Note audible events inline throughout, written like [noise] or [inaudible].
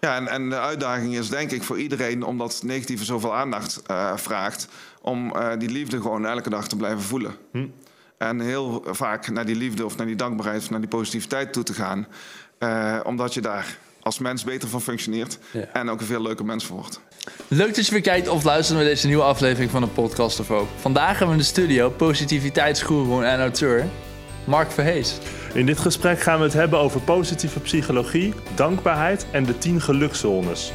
Ja, en, en de uitdaging is denk ik voor iedereen, omdat het negatieve zoveel aandacht eh, vraagt, om eh, die liefde gewoon elke dag te blijven voelen. Hm. En heel vaak naar die liefde of naar die dankbaarheid of naar die positiviteit toe te gaan. eh, omdat je daar als mens beter van functioneert Ja. en ook een veel leuker mens wordt. Leuk dat je weer kijkt of luistert naar deze nieuwe aflevering van de Podcast of Hope. Vandaag hebben we in de studio positiviteitsgoeroe en auteur Mark Verhees. In dit gesprek gaan we het hebben over positieve psychologie, dankbaarheid en de 10 gelukzones.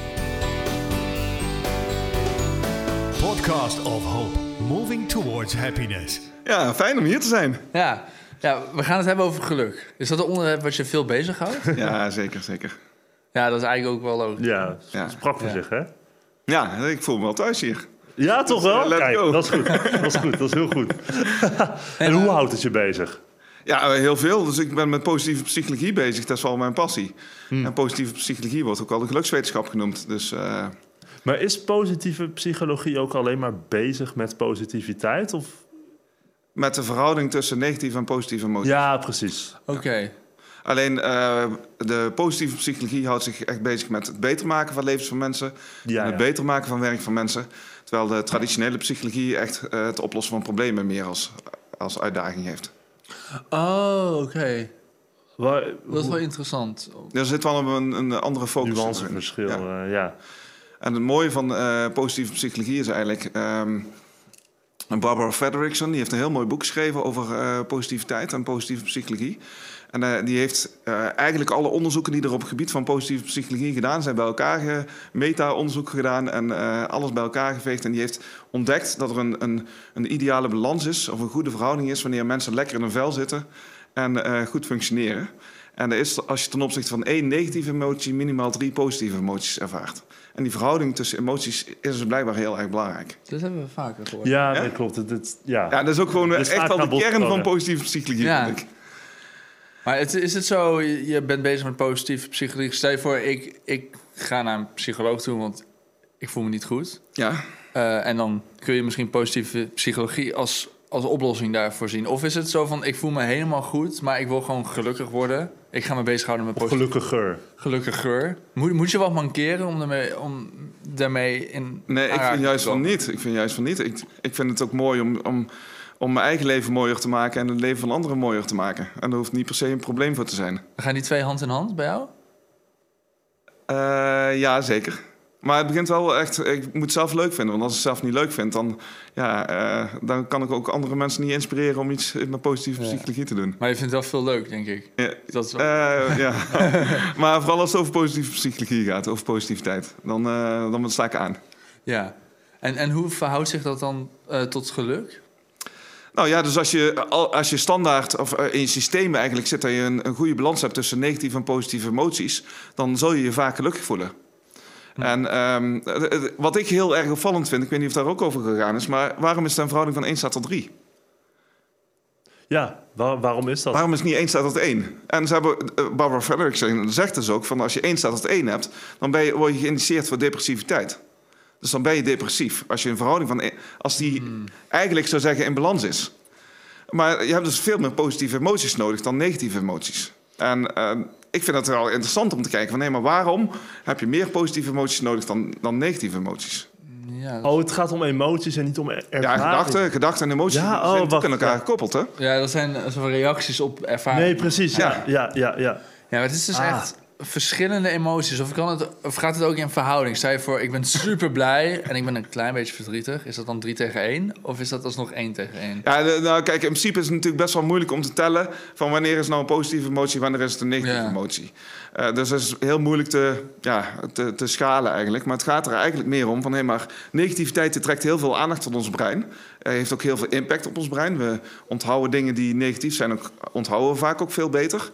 Podcast of Hope, moving towards happiness. Ja, fijn om hier te zijn. Ja, ja, we gaan het hebben over geluk. Is dat een onderwerp wat je veel bezighoudt? [laughs] Ja, zeker, zeker. ja, dat is eigenlijk ook wel logisch. Ja, Ja. sprak voor Ja. zich, hè? Ja, ik voel me wel thuis hier. Ja, toch wel? Kijk, dat is goed. Dat is goed, dat is heel goed. [laughs] en hoe houdt het je bezig? Ja, heel veel. Dus ik ben met positieve psychologie bezig. Dat is wel mijn passie. En positieve psychologie wordt ook wel de gelukswetenschap genoemd. Dus eh, Maar is positieve psychologie ook alleen maar bezig met positiviteit? Of? met de verhouding tussen negatieve en positieve emoties. Ja, precies. Oké. Alleen eh, de positieve psychologie houdt zich echt bezig met het beter maken van levens van mensen. Ja, en het ja. beter maken van werk van mensen. Terwijl de traditionele psychologie echt eh, het oplossen van problemen meer als, als uitdaging heeft. Oh, oké. Waar, Dat is wel interessant. Er zit wel een, een andere focus in. nuanceverschil, Ja. ja. ja. En het mooie van eh, positieve psychologie is eigenlijk... Barbara Fredrickson die heeft een heel mooi boek geschreven over eh, positiviteit en positieve psychologie. En eh, die heeft eh, eigenlijk alle onderzoeken die er op het gebied van positieve psychologie gedaan zijn bij elkaar meta-onderzoek gedaan en alles bij elkaar geveegd. En die heeft ontdekt dat er een, een, een ideale balans is of een goede verhouding is wanneer mensen lekker in hun vel zitten en goed functioneren. En er is, als je ten opzichte van één negatieve emotie minimaal drie positieve emoties ervaart. En die verhouding tussen emoties is dus blijkbaar heel erg belangrijk. Dat hebben we vaker gehoord. Ja, Ja? dat klopt. Het, het- ja. Ja, dat is ook gewoon echt naar de kern van positieve psychologie, Ja. vind ik. Maar het, is het zo, je je bent bezig met positieve psychologie. Stel je voor, ik, ik ga naar een psycholoog toe, want ik voel me niet goed. Ja, Eh, en dan kun je misschien positieve psychologie als, als oplossing daarvoor zien. Of is het zo van, ik voel me helemaal goed, maar ik wil gewoon gelukkig worden. Ik ga me bezighouden met gelukkiger. gelukkiger. Moet, moet je wat mankeren om daarmee, om daarmee in nee, ik vind juist van niet. Ik vind juist van niet. Ik, ik vind het ook mooi om, om, om mijn eigen leven mooier te maken en het leven van anderen mooier te maken. En daar hoeft niet per se een probleem voor te zijn. Gaan die twee hand in hand bij jou? Eh, ja, zeker. Maar het begint wel echt, ik moet het zelf leuk vinden. Want als ik het zelf niet leuk vind, dan, ja, eh, dan kan ik ook andere mensen niet inspireren om iets met positieve Ja. psychologie te doen. Maar je vindt het wel veel leuk, denk ik. Ja, Dat is wel... Eh, ja. [laughs] maar vooral als het over positieve psychologie gaat, over positiviteit, dan, eh, dan sta ik aan. Ja. En, en hoe verhoudt zich dat dan eh, tot geluk? Nou ja, dus als je, al- als je standaard of in je systeem eigenlijk zit dat je een, een goede balans hebt tussen negatieve en positieve emoties, dan zul je je vaak gelukkig voelen. En ehm, eh, eh, wat ik heel erg opvallend vind, ik weet niet of daar ook over gegaan is, maar waarom is het een verhouding van 1 staat tot 3? Ja, waar- waarom is dat? Waarom is het niet 1 staat tot 1? En ze hebben, eh, Barbara Fredrickson zegt dus ook van als je 1 staat tot 1 hebt, dan ben je, word je geïndiceerd voor depressiviteit. Dus dan ben je depressief. Als je een verhouding van, als die eigenlijk zou zeggen in balans is. Maar je hebt dus veel meer positieve emoties nodig dan negatieve emoties. En eh, ik vind het wel interessant om te kijken van nee, maar waarom heb je meer positieve emoties nodig dan, dan negatieve emoties? Ja, dat, Oh, het gaat om emoties en niet om er- Ja, gedachten, gedachten en emoties Ja, oh, zijn natuurlijk wacht, aan elkaar ja. gekoppeld, hè? ja, dat zijn reacties op ervaring. Nee, precies. Ja, Ja. ja, ja. ja. Ja, maar het is dus Ah. echt verschillende emoties. Of, kan het, of gaat het ook in verhouding? Stel je voor, ik ben super blij en ik ben een klein beetje verdrietig. Is dat dan 3 tegen 1? Of is dat alsnog 1 tegen 1? Ja, nou kijk, in principe is het natuurlijk best wel moeilijk om te tellen van wanneer is nou een positieve emotie, wanneer is het een negatieve Ja. emotie. Eh, dus dat is heel moeilijk te, ja, te, te schalen eigenlijk. Maar het gaat er eigenlijk meer om van hé, maar negativiteit trekt heel veel aandacht van ons brein. Uh, heeft ook heel veel impact op ons brein. We onthouden dingen die negatief zijn, ook, onthouden we vaak ook veel beter.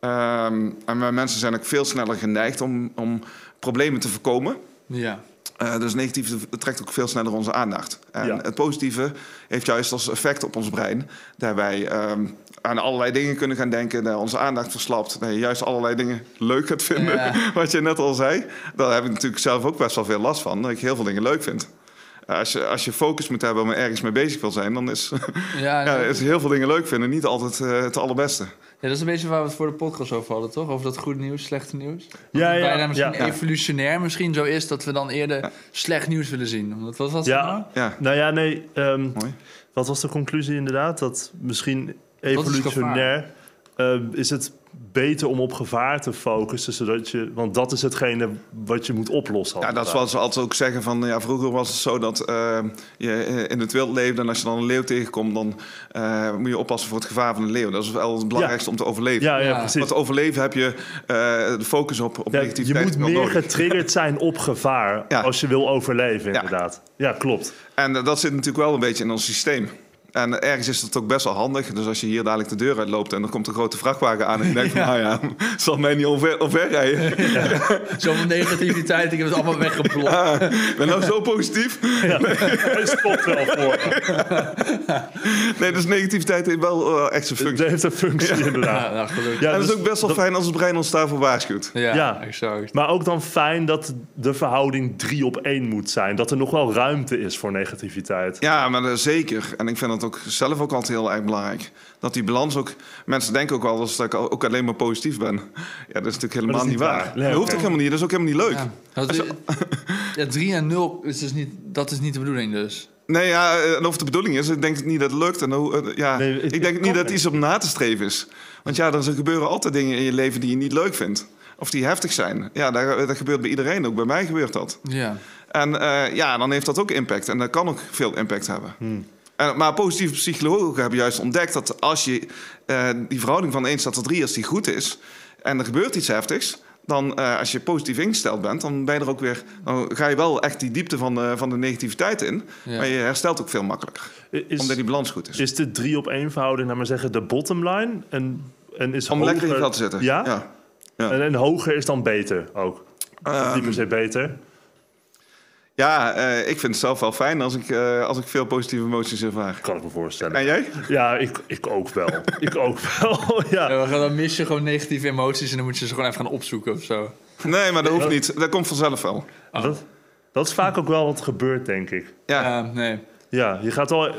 Ehm, en wij mensen zijn ook veel sneller geneigd om, om problemen te voorkomen. Ja. Eh, dus negatief trekt ook veel sneller onze aandacht. En Ja. het positieve heeft juist als effect op ons brein... dat wij ehm, aan allerlei dingen kunnen gaan denken... dat onze aandacht verslapt. Dat je juist allerlei dingen leuk gaat vinden. Ja. [laughs] Wat je net al zei. Daar heb ik natuurlijk zelf ook best wel veel last van. Dat ik heel veel dingen leuk vind. Als je, als je focus moet hebben om ergens mee bezig wil zijn, dan is, Ja, [laughs] ja, is heel veel dingen leuk vinden niet altijd eh, het allerbeste. Ja, dat is een beetje waar we het voor de podcast over hadden, toch? Over dat goede nieuws, slechte nieuws. Ja, Dat ja, bijna misschien ja. evolutionair misschien zo is dat we dan eerder slecht nieuws willen zien. Omdat, wat was dat nou? Ja, Ja, nou ja, nee. ehm, mooi. wat was de conclusie inderdaad? Dat misschien is evolutionair is het beter om op gevaar te focussen, zodat je, want dat is hetgene wat je moet oplossen. Ja, dat is wat ze altijd ook zeggen van... Ja, vroeger was het zo dat eh, je eh, in het wild leefde... en als je dan een leeuw tegenkomt... dan eh, moet je oppassen voor het gevaar van een leeuw. Dat is wel het belangrijkste om te overleven. Ja, precies. Want te overleven heb je eh, de focus op, op Ja, je moet meer nodig. getriggerd [laughs] zijn op gevaar Ja. als je wil overleven, inderdaad. Ja, klopt. En dat zit natuurlijk wel een beetje in ons systeem. En ergens is het ook best wel handig. Dus als je hier dadelijk de deur uitloopt en er komt een grote vrachtwagen aan... en je denkt van, [laughs] nou ja, [laughs] zal mij niet omver, omverrijden. [laughs] Zoveel negativiteit, ik heb het allemaal weggeblokt. Ah, ik ben nou zo positief. Hij stopt wel voor. Nee, dus negativiteit heeft wel eh, echt zijn Het functie. heeft een functie, inderdaad. Ja, nou, gelukkig. Ja, en het dus is ook best wel fijn als het brein ons daarvoor waarschuwt. Ja, Ja. exact. Maar ook dan fijn dat de verhouding 3 op 1 moet zijn. Dat er nog wel ruimte is voor negativiteit. Ja, maar eh, zeker. En ik vind dat ook zelf ook altijd heel erg belangrijk. Dat die balans ook... Mensen denken ook wel eens dat ik ook alleen maar positief ben. Ja, dat is natuurlijk helemaal is niet niet waar. waar. Nee, dat hoeft ook helemaal niet. Dat is ook helemaal niet leuk. Ja. Dat, ja, 3 en 0 is dus niet, dat is niet de bedoeling dus. Nee, ja, en of het de bedoeling is, ik denk niet dat het lukt. En hoe, eh, ja, Nee, het- ik denk het niet dat het iets om na te streven is. Want ja, er gebeuren altijd dingen in je leven die je niet leuk vindt. Of die heftig zijn. Ja, dat, dat gebeurt bij iedereen. Ook bij mij gebeurt dat. Ja. En eh, ja, dan heeft dat ook impact. En dat kan ook veel impact hebben. Hmm. En, maar positieve psychologen hebben juist ontdekt dat als je eh, die verhouding van 1 staat tot 3, als die goed is, en er gebeurt iets heftigs, dan eh, als je positief ingesteld bent, dan ben je er ook weer. Dan ga je wel echt die diepte van de, van de negativiteit in. Ja. Maar je herstelt ook veel makkelijker. Is, omdat die balans goed is. is de 3 op 1 verhouding, naar maar zeggen, de bottom line? En, en is Om hoger, lekker in te zitten. Ja? ja. Ja. En, en hoger is dan beter ook. Ehm, niet per se beter. Ja, eh, ik vind het zelf wel fijn als ik, eh, als ik veel positieve emoties ervaar. Kan ik me voorstellen. En jij? Ja, ik, ik ook wel. ik ook wel, [laughs] ja. Ja, dan mis je gewoon negatieve emoties en dan moet je ze gewoon even gaan opzoeken of zo. Nee, maar dat hoeft niet. Dat komt vanzelf wel. Dat, dat is vaak ook wel wat gebeurt, denk ik. Ja. Nee. Ja, je gaat wel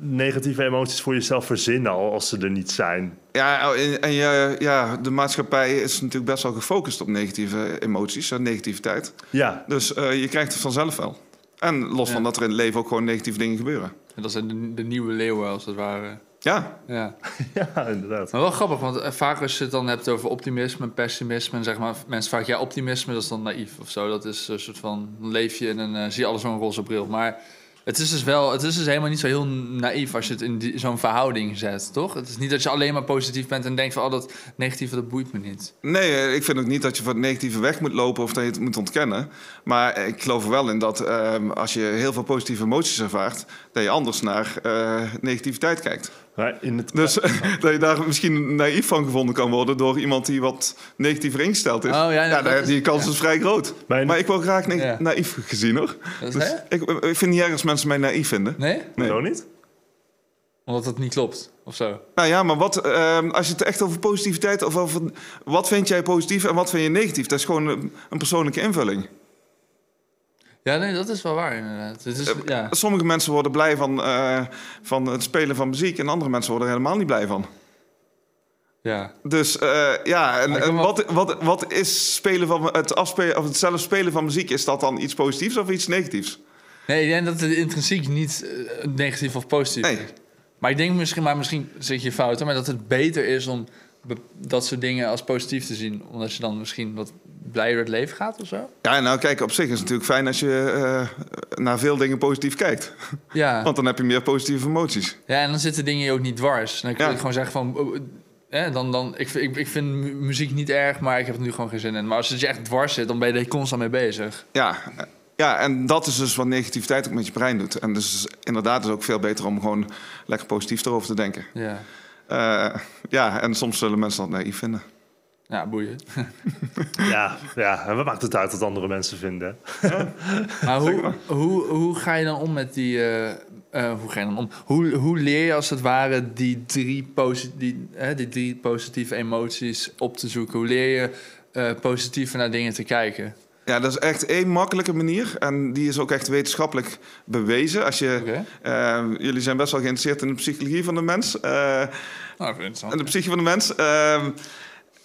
negatieve emoties voor jezelf verzinnen al als ze er niet zijn. Ja, en, en je, ja, de maatschappij is natuurlijk best wel gefocust op negatieve emoties en negativiteit. Ja, Dus eh, je krijgt het vanzelf wel. En los Ja. van dat er in het leven ook gewoon negatieve dingen gebeuren. En dat zijn de, de nieuwe leeuwen als het ware. Ja, Ja. [laughs] ja inderdaad. Maar wel grappig, want eh, vaak als je het dan hebt over optimisme en pessimisme... en zeg maar, mensen vaak, ja, optimisme, dat is dan naïef of zo. Dat is een soort van, leef je en dan eh, zie je alles zo'n roze bril. Maar het is dus wel, het is dus helemaal niet zo heel naïef als je het in zo'n verhouding zet, toch? Het is niet dat je alleen maar positief bent en denkt van, oh, dat negatieve, dat boeit me niet. nee, eh, ik vind ook niet dat je van het negatieve weg moet lopen of dat je het moet ontkennen. Maar ik geloof er wel in dat ehm, als je heel veel positieve emoties ervaart, dat je anders naar eh, negativiteit kijkt. In het, Dus [laughs] [laughs] dat je daar misschien naïef van gevonden kan worden door iemand die wat negatiever ingesteld is. Oh, ja, nou, daar- is- die kans ja. is vrij groot. Maar ik wil graag Ja. naïef gezien hoor. Dus ik, ik vind het niet erg als mensen mij naïef vinden. Nee? Nee. Zo niet? Omdat het niet klopt, of zo. Nou ja, maar wat, ehm, als je het echt over positiviteit of over wat vind jij positief en wat vind je negatief, dat is gewoon een, een persoonlijke invulling. Ja, nee, dat is wel waar inderdaad. Het is, ja. Sommige mensen worden blij van, eh, van het spelen van muziek en andere mensen worden er helemaal niet blij van. ja. Dus eh, ja, en, wat, wat, wat is spelen van het afspelen of het zelf spelen van muziek? Is dat dan iets positiefs of iets negatiefs? Nee, ik denk dat het intrinsiek niet eh, negatief of positief Nee. is. Maar ik denk misschien, maar misschien zit je fout, maar dat het beter is om dat soort dingen als positief te zien. Omdat je dan misschien wat blijer het leven gaat of zo. Ja, nou kijk, op zich is het natuurlijk fijn als je eh, naar veel dingen positief kijkt. Ja. [laughs] Want dan heb je meer positieve emoties. ja, en dan zitten dingen je ook niet dwars. Dan kun je gewoon zeggen van... oh, eh, dan, dan, ik, vind- ik, ik vind mu- muziek niet erg, maar ik heb er nu gewoon geen zin in. Maar als het je echt dwars zit, dan ben je er constant mee bezig. Ja, eh, ja, en dat is dus wat negativiteit ook met je brein doet. En dus inderdaad is het ook veel beter om gewoon lekker positief erover te denken. Ja, Eh, ja, en soms zullen mensen dat naïef vinden. ja boeien. [laughs] Ja, ja. En wat maakt het uit wat andere mensen vinden? [laughs] Maar hoe, hoe, hoe ga je dan om met die... eh, eh, hoe ga je dan om? Hoe, hoe leer je als het ware die drie, posi die, hè, die drie positieve emoties op te zoeken? Hoe leer je eh, positiever naar dingen te kijken? Ja, dat is echt één makkelijke manier. En die is ook echt wetenschappelijk bewezen. Als je, eh, jullie zijn best wel geïnteresseerd in de psychologie van de mens. eh, Nou, interessant. en de psyche van de mens. Ehm,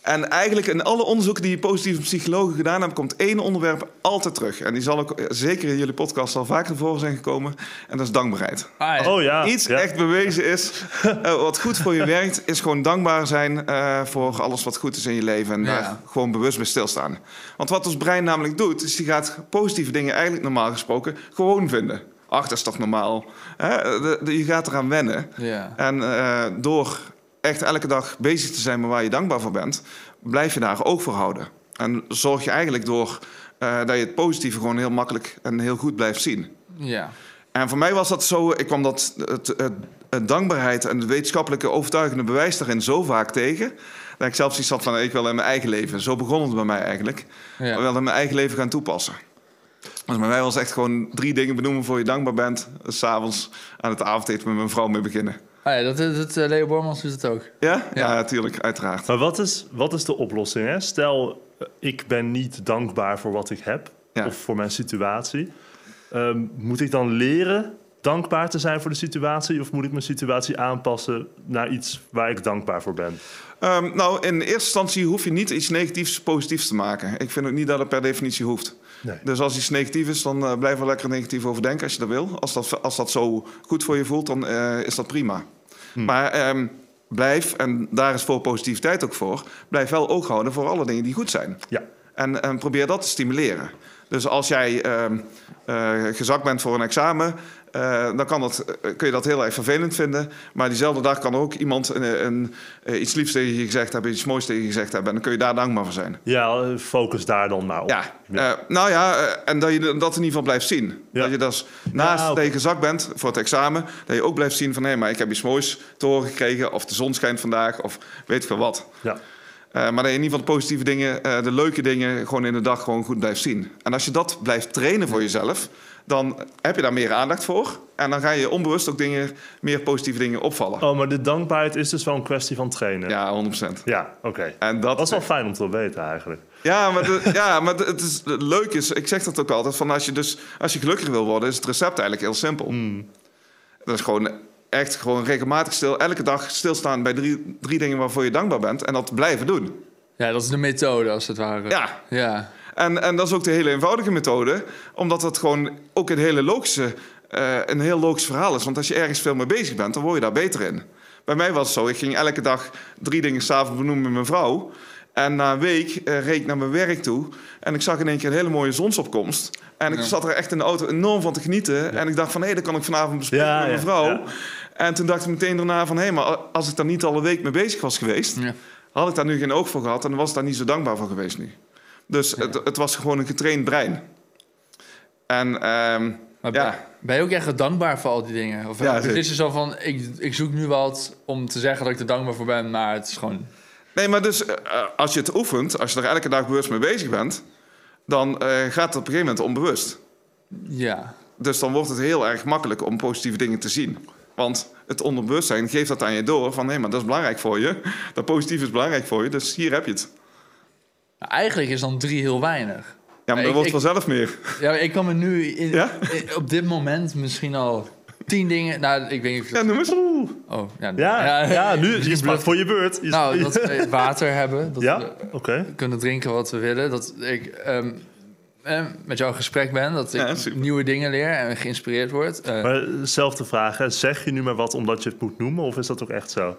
en eigenlijk in alle onderzoeken die positieve psychologen gedaan hebben, komt één onderwerp altijd terug. En die zal ook eh, zeker in jullie podcast al vaker voor zijn gekomen. En dat is dankbaarheid. Ah, ja. Oh ja. Iets ja. echt bewezen is, [laughs] eh, wat goed voor je werkt, is gewoon dankbaar zijn eh, voor alles wat goed is in je leven. En Ja. daar gewoon bewust bij stilstaan. Want wat ons brein namelijk doet, is die gaat positieve dingen eigenlijk normaal gesproken gewoon vinden. Ach, dat is toch normaal. Hè? De- de- je gaat eraan wennen. Ja. En eh, door echt elke dag bezig te zijn met waar je dankbaar voor bent, blijf je daar ook voor houden. En zorg je eigenlijk door eh, dat je het positieve gewoon heel makkelijk en heel goed blijft zien. ja. En voor mij was dat zo, ik kwam dat het, het, het dankbaarheid en het wetenschappelijke overtuigende bewijs daarin zo vaak tegen. Dat ik zelfs iets had van, ik wil in mijn eigen leven. Zo begon het bij mij eigenlijk. Ja. Ik wil in mijn eigen leven gaan toepassen. Dus bij mij was echt gewoon drie dingen benoemen voor je dankbaar bent. S'avonds aan het avondeten met mijn vrouw mee beginnen. Ah, ja, dat, dat, eh, Leo Bormans doet het ook. Ja? Ja. Ja, natuurlijk, uiteraard. Maar wat is, wat is de oplossing? Hè? Stel, eh, ik ben niet dankbaar voor wat ik heb Ja. of voor mijn situatie. Ehm, moet ik dan leren dankbaar te zijn voor de situatie? Of moet ik mijn situatie aanpassen naar iets waar ik dankbaar voor ben? Ehm, nou, in eerste instantie hoef je niet iets negatiefs positiefs te maken. Ik vind ook niet dat het per definitie hoeft. Nee. Dus als iets negatief is, dan eh, blijf er lekker negatief over denken als je dat wil. Als dat, als dat zo goed voor je voelt, dan eh, is dat prima. Maar ehm, blijf, en daar is voor positiviteit ook voor, blijf wel oog houden voor alle dingen die goed zijn. Ja. En, en probeer dat te stimuleren. Dus als jij ehm, eh, gezakt bent voor een examen, eh, dan kan dat, eh, kun je dat heel erg vervelend vinden. Maar diezelfde dag kan ook iemand een, een, eh, iets liefs tegen je gezegd hebben, iets moois tegen je gezegd hebben. En dan kun je daar dankbaar voor zijn. Ja, focus daar dan maar op. Ja, nou ja, en dat je dat in ieder geval blijft zien. Ja. Dat je dus naast oké. dat je gezakt bent voor het examen, dat je ook blijft zien van hé, maar ik heb iets moois te horen gekregen, of de zon schijnt vandaag, of weet ik veel wat. Ja. Eh, maar dat je in ieder geval de positieve dingen, de leuke dingen, gewoon in de dag gewoon goed blijft zien. En als je dat blijft trainen voor jezelf, dan heb je daar meer aandacht voor. En dan ga je onbewust ook dingen, meer positieve dingen opvallen. Oh, maar de dankbaarheid is dus wel een kwestie van trainen. Ja, 100%. Ja, oké. En dat, Dat is wel fijn om te weten eigenlijk. Ja, maar, de- ja, maar de- het, is, het leuke is, ik zeg dat ook altijd, van als je, dus, als je gelukkiger wil worden, is het recept eigenlijk heel simpel. Dat is gewoon echt gewoon regelmatig stil, elke dag stilstaan bij drie, drie dingen waarvoor je dankbaar bent en dat blijven doen. Ja, dat is de methode, als het ware. Ja, Ja. En, en dat is ook de hele eenvoudige methode, omdat het gewoon ook een hele logische, eh, een heel logisch verhaal is. Want als je ergens veel mee bezig bent, dan word je daar beter in. Bij mij was het zo, ik ging elke dag drie dingen s'avonds benoemen met mijn vrouw. En na een week eh, reed ik naar mijn werk toe en ik zag in één keer een hele mooie zonsopkomst. En ik Ja. zat er echt in de auto enorm van te genieten. En ik dacht van, hé, dat kan ik vanavond bespreken Ja, met mijn vrouw. En toen dacht ik meteen daarna van, hé, maar als ik daar niet al een week mee bezig was geweest... Had ik daar nu geen oog voor gehad en was ik daar niet zo dankbaar voor geweest nu. Dus het, het was gewoon een getraind brein. En ehm, Maar ja, ben je ook echt dankbaar voor al die dingen? Of Ja, het is zo van, ik, ik zoek nu wat om te zeggen dat ik er dankbaar voor ben, maar het is gewoon... nee, maar dus eh, als je het oefent, als je er elke dag bewust mee bezig bent, dan eh, gaat het op een gegeven moment onbewust. Ja. Dus dan wordt het heel erg makkelijk om positieve dingen te zien. Want het onderbewustzijn geeft dat aan je door van hé, maar dat is belangrijk voor je. Dat positief is belangrijk voor je, dus hier heb je het. Eigenlijk is dan drie heel weinig. Ja, maar dat wordt vanzelf meer. Ja, ik kan me nu in, Ja? in- op dit moment misschien al tien dingen... Nou, ik weet niet of... Ja, noem eens. Oh, ja. Ja, ja, nu misschien is het voor je beurt. Je- Nou, dat [laughs] we water hebben. Dat ja, we oké. kunnen drinken wat we willen. Dat ik ehm, eh, met jou in gesprek ben. Dat ik Ja, nieuwe dingen leer en geïnspireerd word. Eh, Maar zelfde vraag, hè. zeg je nu maar wat omdat je het moet noemen, of is dat ook echt zo?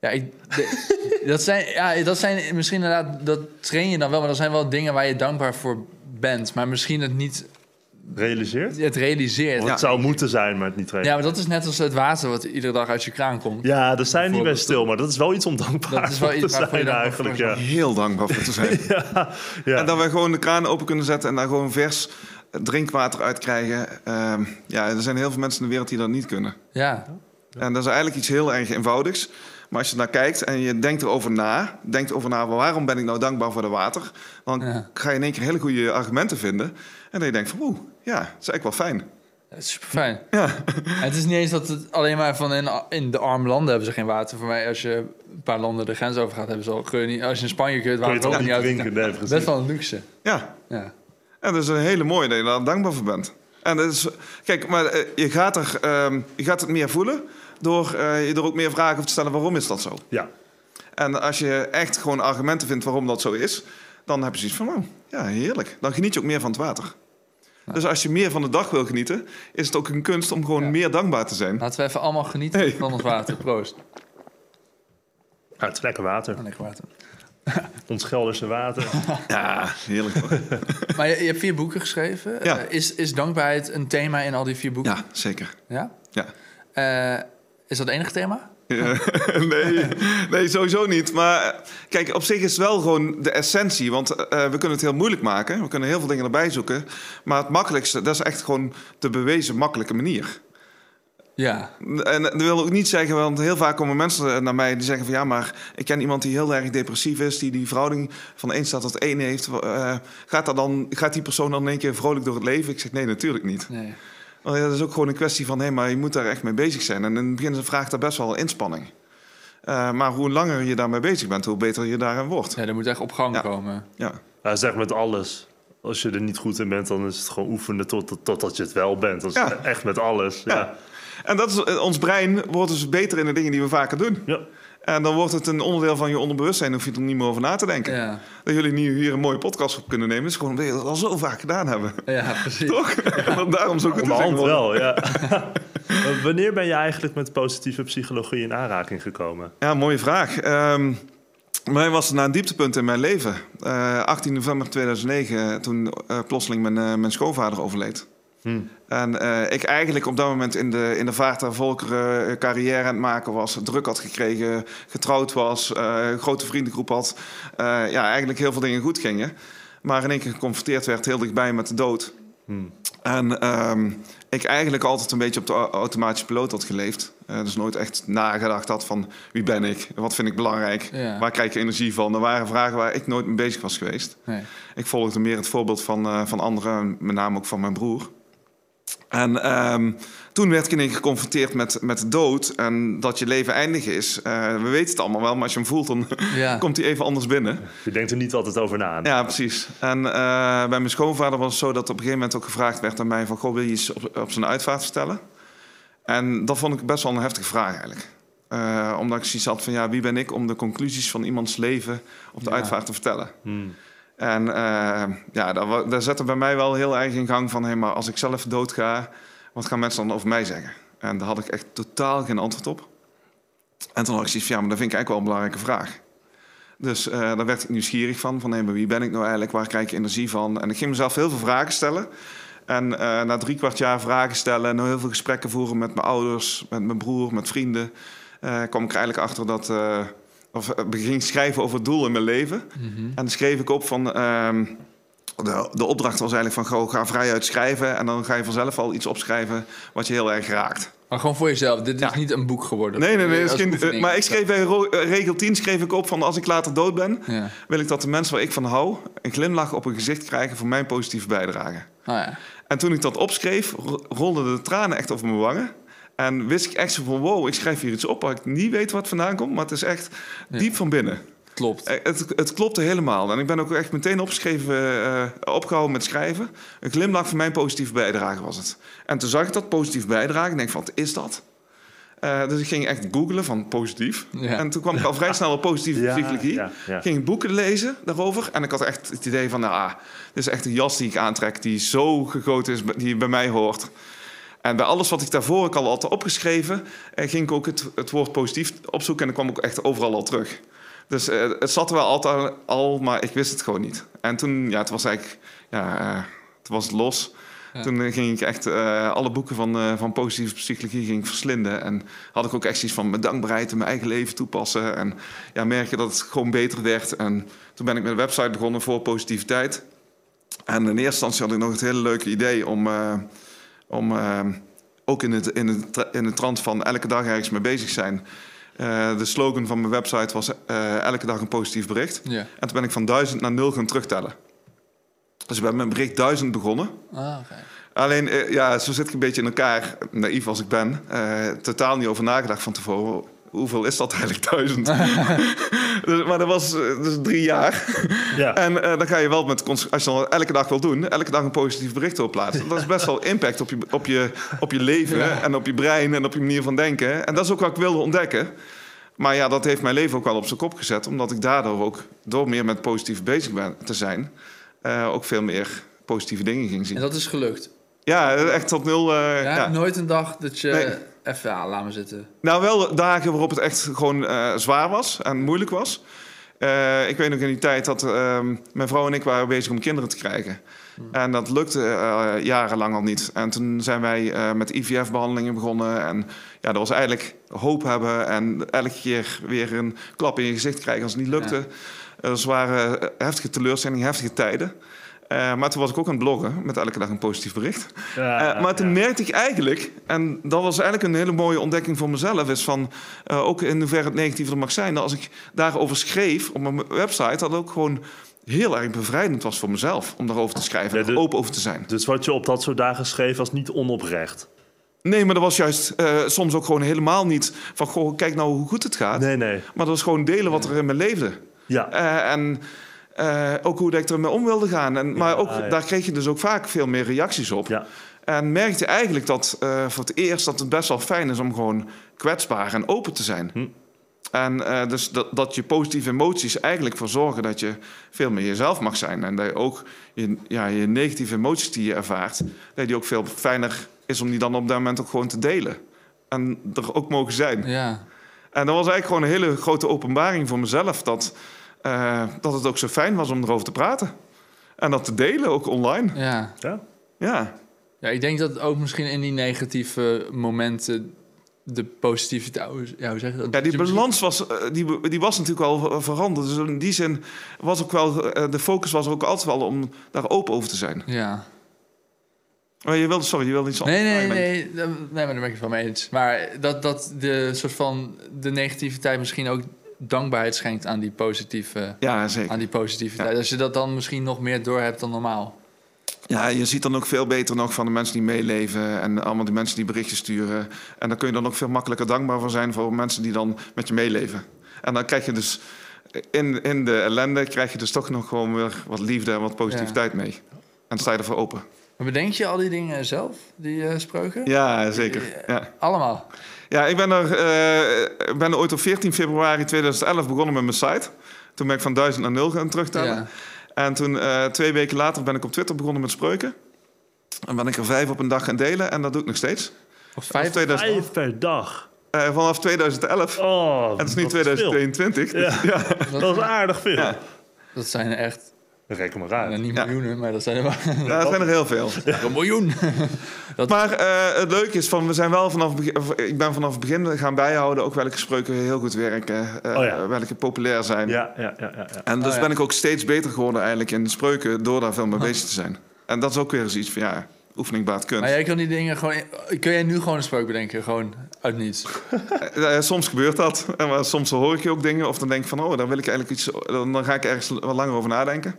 Ja, ik, de- dat, zijn, ja, dat zijn misschien inderdaad, dat train je dan wel, maar dat zijn wel dingen waar je dankbaar voor bent. Maar misschien het niet, Realiseert? het realiseert. Ja. het zou moeten zijn, maar het niet trainen. maar dat is net als het water wat iedere dag uit je kraan komt. Ja, daar zijn niet bij stil, maar dat is wel iets om dankbaar Dat is wel iets te zijn eigenlijk. Ja. Heel dankbaar voor te zijn. [laughs] Ja, ja. En dat we gewoon de kraan open kunnen zetten en daar gewoon vers drinkwater uit krijgen. Ehm, ja, er zijn heel veel mensen in de wereld die dat niet kunnen. Ja, En dat is eigenlijk iets heel erg eenvoudigs. Maar als je naar kijkt en je denkt erover na, denkt over na, waarom ben ik nou dankbaar voor de water? Dan Ja. ga je in één keer hele goede argumenten vinden. En dan je denkt van, oeh, ja, dat is eigenlijk wel fijn. Dat is super fijn. Het is niet eens dat het alleen maar van in, in de arme landen hebben ze geen water. Voor mij, als je een paar landen de grens over gaat, hebben ze al. Kun je niet, als je in Spanje kun je het Kun je water ook ook niet uit. drinken? Nee, precies. Best wel een luxe. Ja, Ja. en dat is een hele mooie dat je daar dankbaar voor bent. En dat is, kijk, maar eh, je gaat, er, ehm, je gaat het meer voelen door eh, je er ook meer vragen over te stellen waarom is dat zo. Ja, En als je echt gewoon argumenten vindt waarom dat zo is, dan heb je zoiets van, oh, ja, heerlijk. Dan geniet je ook meer van het water. Dus als je meer van de dag wil genieten, is het ook een kunst om gewoon Ja. meer dankbaar te zijn. Laten we even allemaal genieten Hey. van ons water. Proost. Ja, het is lekker water. Oh, lekker water. [laughs] Ons Gelderse water. [laughs] Ja, heerlijk. toch? [laughs] Maar je, je hebt vier boeken geschreven. Ja. Eh, is, is dankbaarheid een thema in al die vier boeken? Ja, zeker. Ja? Ja. Eh, is dat het enige thema? Ja, [laughs] nee, nee, sowieso niet. Maar eh, kijk, op zich is het wel gewoon de essentie. Want eh, we kunnen het heel moeilijk maken. We kunnen heel veel dingen erbij zoeken. Maar het makkelijkste, dat is echt gewoon de bewezen makkelijke manier. Ja. En dat wil ook niet zeggen, want heel vaak komen mensen naar mij die zeggen van ja, maar ik ken iemand die heel erg depressief is, die die verhouding van 1 staat tot 1 heeft. Eh, gaat, dat dan, gaat die persoon dan in één keer vrolijk door het leven? Ik zeg nee, natuurlijk niet. Nee. Want ja, dat is ook gewoon een kwestie van hé, maar je moet daar echt mee bezig zijn. En in het begin vraagt dat best wel inspanning. Eh, maar hoe langer je daarmee bezig bent, hoe beter je daarin wordt. Ja, er moet echt op gang Ja. komen. Ja, Ja, zeg met alles. Als je er niet goed in bent, dan is het gewoon oefenen tot, tot, totdat je het wel bent. Dat is Ja. echt met alles. Ja. Ja. En dat is, eh, ons brein wordt dus beter in de dingen die we vaker doen. Ja. En dan wordt het een onderdeel van je onderbewustzijn, hoef je er niet meer over na te denken. Ja, Dat jullie nu hier een mooie podcast op kunnen nemen, is gewoon omdat jullie dat al zo vaak gedaan hebben. ja precies. Toch? [laughs] Want daarom zo goed is Onderhand wel, ja. [laughs] Wanneer ben je eigenlijk met positieve psychologie in aanraking gekomen? Ja, mooie vraag. Ehm mij was het na een dieptepunt in mijn leven. Eh, 18 november 2009, toen eh, plotseling mijn, eh, mijn schoonvader overleed. Hmm. En eh, ik eigenlijk op dat moment in de, in de vaart der volkeren eh, carrière aan het maken was. Druk had gekregen, getrouwd was, een grote vriendengroep had. Ja, eigenlijk heel veel dingen goed gingen. Maar in één keer geconfronteerd werd heel dichtbij met de dood. Hmm. En ehm, ik eigenlijk altijd een beetje op de au- automatische piloot had geleefd. Dus nooit echt nagedacht had van wie ben ik, wat vind ik belangrijk, Ja. waar krijg ik energie van. Er waren vragen waar ik nooit mee bezig was geweest. Nee. Ik volgde meer het voorbeeld van, van anderen, met name ook van mijn broer. En ehm, toen werd ik ineens geconfronteerd met, met de dood en dat je leven eindig is. Eh, we weten het allemaal wel, maar als je hem voelt, dan Ja. [laughs] komt hij even anders binnen. Je denkt er niet altijd over na. Ja, precies. En eh, bij mijn schoonvader was het zo dat op een gegeven moment ook gevraagd werd aan mij van... Goh, wil je iets op, op zijn uitvaart vertellen? En dat vond ik best wel een heftige vraag eigenlijk. Eh, omdat ik zoiets had van, ja, wie ben ik om de conclusies van iemands leven op de Ja. uitvaart te vertellen? Hmm. En eh, ja, daar, daar zette bij mij wel heel erg in gang van... hé, maar als ik zelf doodga, wat gaan mensen dan over mij zeggen? En daar had ik echt totaal geen antwoord op. En toen had ik zoiets van, ja, maar dat vind ik eigenlijk wel een belangrijke vraag. Dus eh, daar werd ik nieuwsgierig van, van hé, maar wie ben ik nou eigenlijk? Waar krijg ik energie van? En ik ging mezelf heel veel vragen stellen. En eh, na drie kwart jaar vragen stellen... en heel veel gesprekken voeren met mijn ouders, met mijn broer, met vrienden... eh, kwam ik er eigenlijk achter dat... of eh, begin schrijven over het doel in mijn leven. Mhm. En dan schreef ik op van... ehm, de, de opdracht was eigenlijk van... Goh, ga vrijuit schrijven... en dan ga je vanzelf al iets opschrijven... wat je heel erg raakt. Maar gewoon voor jezelf. Dit is niet een boek geworden. Nee, nee, nee. geen- oefening. maar ik schreef bij eh, regel 10 schreef ik op van... als ik later dood ben... Ja. wil ik dat de mensen waar ik van hou... een glimlach op hun gezicht krijgen... voor mijn positieve bijdrage. Oh, ja. En toen ik dat opschreef... ro- rolden de tranen echt over mijn wangen... En wist ik echt zo van, wow, ik schrijf hier iets op waar ik niet weet wat vandaan komt. Maar het is echt Ja. diep van binnen. Klopt. Eh, Het, het klopte helemaal. En ik ben ook echt meteen opgeschreven, eh, opgehouden met schrijven. Een glimlach voor mijn positieve bijdrage was het. En toen zag ik dat positief bijdrage. En denk van, wat is dat? Eh, dus ik ging echt googlen van positief. Ja. En toen kwam ik al vrij snel op positieve [laughs] Ja, psychologie. ja, ja. Ging boeken lezen daarover. En ik had echt het idee van, nou, ah, dit is echt een jas die ik aantrek... die zo gegoten is, die bij mij hoort. En bij alles wat ik daarvoor ook al had opgeschreven... eh, ging ik ook het, het woord positief opzoeken... en dan kwam ik echt overal al terug. Dus eh, het zat er wel altijd al, maar ik wist het gewoon niet. En toen, ja, het was eigenlijk... Ja, eh, toen was het los... Ja. Toen ging ik echt alle boeken van, van positieve psychologie ging ik verslinden. En had ik ook echt iets van mijn dankbaarheid in mijn eigen leven toepassen. En ja, merken dat het gewoon beter werd. En toen ben ik met een website begonnen voor positiviteit. En in eerste instantie had ik nog het hele leuke idee om, om eh, ook in het, in, het, in het trant van elke dag ergens mee bezig zijn. Eh, de slogan van mijn website was eh, elke dag een positief bericht. Ja. En toen ben ik van duizend naar nul gaan terugtellen. Dus ik ben met bericht 1000 begonnen. Ah. Alleen, eh, ja, zo zit ik een beetje in elkaar, naïef als ik ben. totaal niet over nagedacht van tevoren. Hoeveel is dat eigenlijk, [laughs] duizend? [laughs] dus, maar dat was eh, dus drie jaar. Ja. En eh, dan ga je wel met, als je dan elke dag wil doen, elke dag een positief bericht wil plaatsen. Dat is best wel impact op je, op je, op je leven en op je brein en op je manier van denken. En dat is ook wat ik wilde ontdekken. Maar ja, dat heeft mijn leven ook wel op zijn kop gezet, omdat ik daardoor ook, door meer met positief bezig ben te zijn, eh, ook veel meer positieve dingen ging zien. En dat is gelukt. Ja, echt tot nul. eh, Ja, ja. Nooit een dag dat je... Nee. Even, ja, laat me zitten. Nou, wel dagen waarop het echt gewoon eh, zwaar was en moeilijk was. Eh, ik weet nog in die tijd dat ehm, mijn vrouw en ik waren bezig om kinderen te krijgen. En dat lukte eh, jarenlang al niet. En toen zijn wij met IVF-behandelingen begonnen. En ja, dat was eigenlijk hoop hebben en elke keer weer een klap in je gezicht krijgen als het niet lukte. Dat waren heftige teleurstellingen, heftige tijden. Eh, maar toen was ik ook aan het bloggen met elke dag een positief bericht. Ja, Eh, maar toen ja. merkte ik eigenlijk, en dat was eigenlijk een hele mooie ontdekking voor mezelf, is van eh, ook in hoeverre het negatief er mag zijn, dat als ik daarover schreef op mijn website, dat ook gewoon heel erg bevrijdend was voor mezelf om daarover te schrijven Ja, en er open over te zijn. Dus wat je op dat soort dagen schreef was niet onoprecht. Nee, maar dat was juist soms ook gewoon helemaal niet van, goh, kijk nou hoe goed het gaat. Nee, nee. Maar dat was gewoon delen wat er in mijn leefde. Ja. En eh, ook hoe dat ik ermee om wilde gaan. En, maar ook, ja. daar kreeg je dus ook vaak veel meer reacties op. Ja. En merkte eigenlijk dat eh, voor het eerst dat het best wel fijn is om gewoon kwetsbaar en open te zijn. Hm. En eh, dus dat, dat je positieve emoties eigenlijk voor zorgen dat je veel meer jezelf mag zijn. En dat je ook je, ja, je negatieve emoties die je ervaart, dat die ook veel fijner is om die dan op dat moment ook gewoon te delen. En er ook mogen zijn. Ja. En dat was eigenlijk gewoon een hele grote openbaring voor mezelf. Dat, eh, dat het ook zo fijn was om erover te praten. En dat te delen, ook online. Ja. ja. Ja, ja, ik denk dat ook misschien in die negatieve momenten de positiviteit... Ja, hoe zeg je dat? ja die balans was, eh, die, die was natuurlijk wel ver- veranderd. Dus in die zin was ook wel... eh, de focus was er ook altijd wel om daar open over te zijn. Ja. Maar je wilde, sorry, je wilde iets Nee, nee, anders nee, nee, nee, maar daar ben ik het wel mee eens. Maar dat, dat de soort van de negativiteit misschien ook dankbaarheid schenkt aan die positieve, Ja, zeker. aan die positiviteit. Als je dat dan misschien nog meer door hebt dan normaal. Ja, je ziet dan ook veel beter nog van de mensen die meeleven en allemaal die mensen die berichtjes sturen. En dan kun je dan ook veel makkelijker dankbaar voor zijn voor mensen die dan met je meeleven. En dan krijg je dus in, in de ellende krijg je dus toch nog gewoon weer wat liefde en wat positiviteit mee. En sta je ervoor open. Maar bedenk je al die dingen zelf, die eh, spreuken? Ja, zeker. Ja, Allemaal? Ja ik ben er, eh, ik ben er ooit op 14 februari 2011 begonnen met mijn site. Toen ben ik van 1000 naar 0 gaan terugtellen. Ja. En toen, eh, twee weken later, ben ik op Twitter begonnen met spreuken. En ben ik er vijf op een dag gaan delen. En dat doe ik nog steeds. Of vijf? 2000, Vijf per dag. eh, vanaf 2011. Oh, En het is nu veel. 2022. dus [laughs] Ja. Dat is aardig veel. Ja. Dat zijn echt, Reken maar uit. niet Ja. miljoenen, maar dat zijn er wel Ja, dat zijn er heel veel. [laughs] een miljoen. [laughs] Maar eh, het leuke is, van, we zijn wel vanaf, ik ben vanaf het begin gaan bijhouden ook welke spreuken heel goed werken. eh, Oh ja. Welke populair zijn. Ja, ja, ja, ja. ja. En dus Oh ja. ben ik ook steeds beter geworden eigenlijk in de spreuken door daar veel mee bezig te zijn. En dat is ook weer eens iets van ja, oefening baat kunst. Maar jij kan die dingen gewoon... Kun jij nu gewoon een spreuk bedenken? Gewoon uit niets. [laughs] Soms gebeurt dat. En maar soms hoor ik je ook dingen of dan denk ik van oh, daar wil ik eigenlijk iets. Dan, dan ga ik ergens wat langer over nadenken.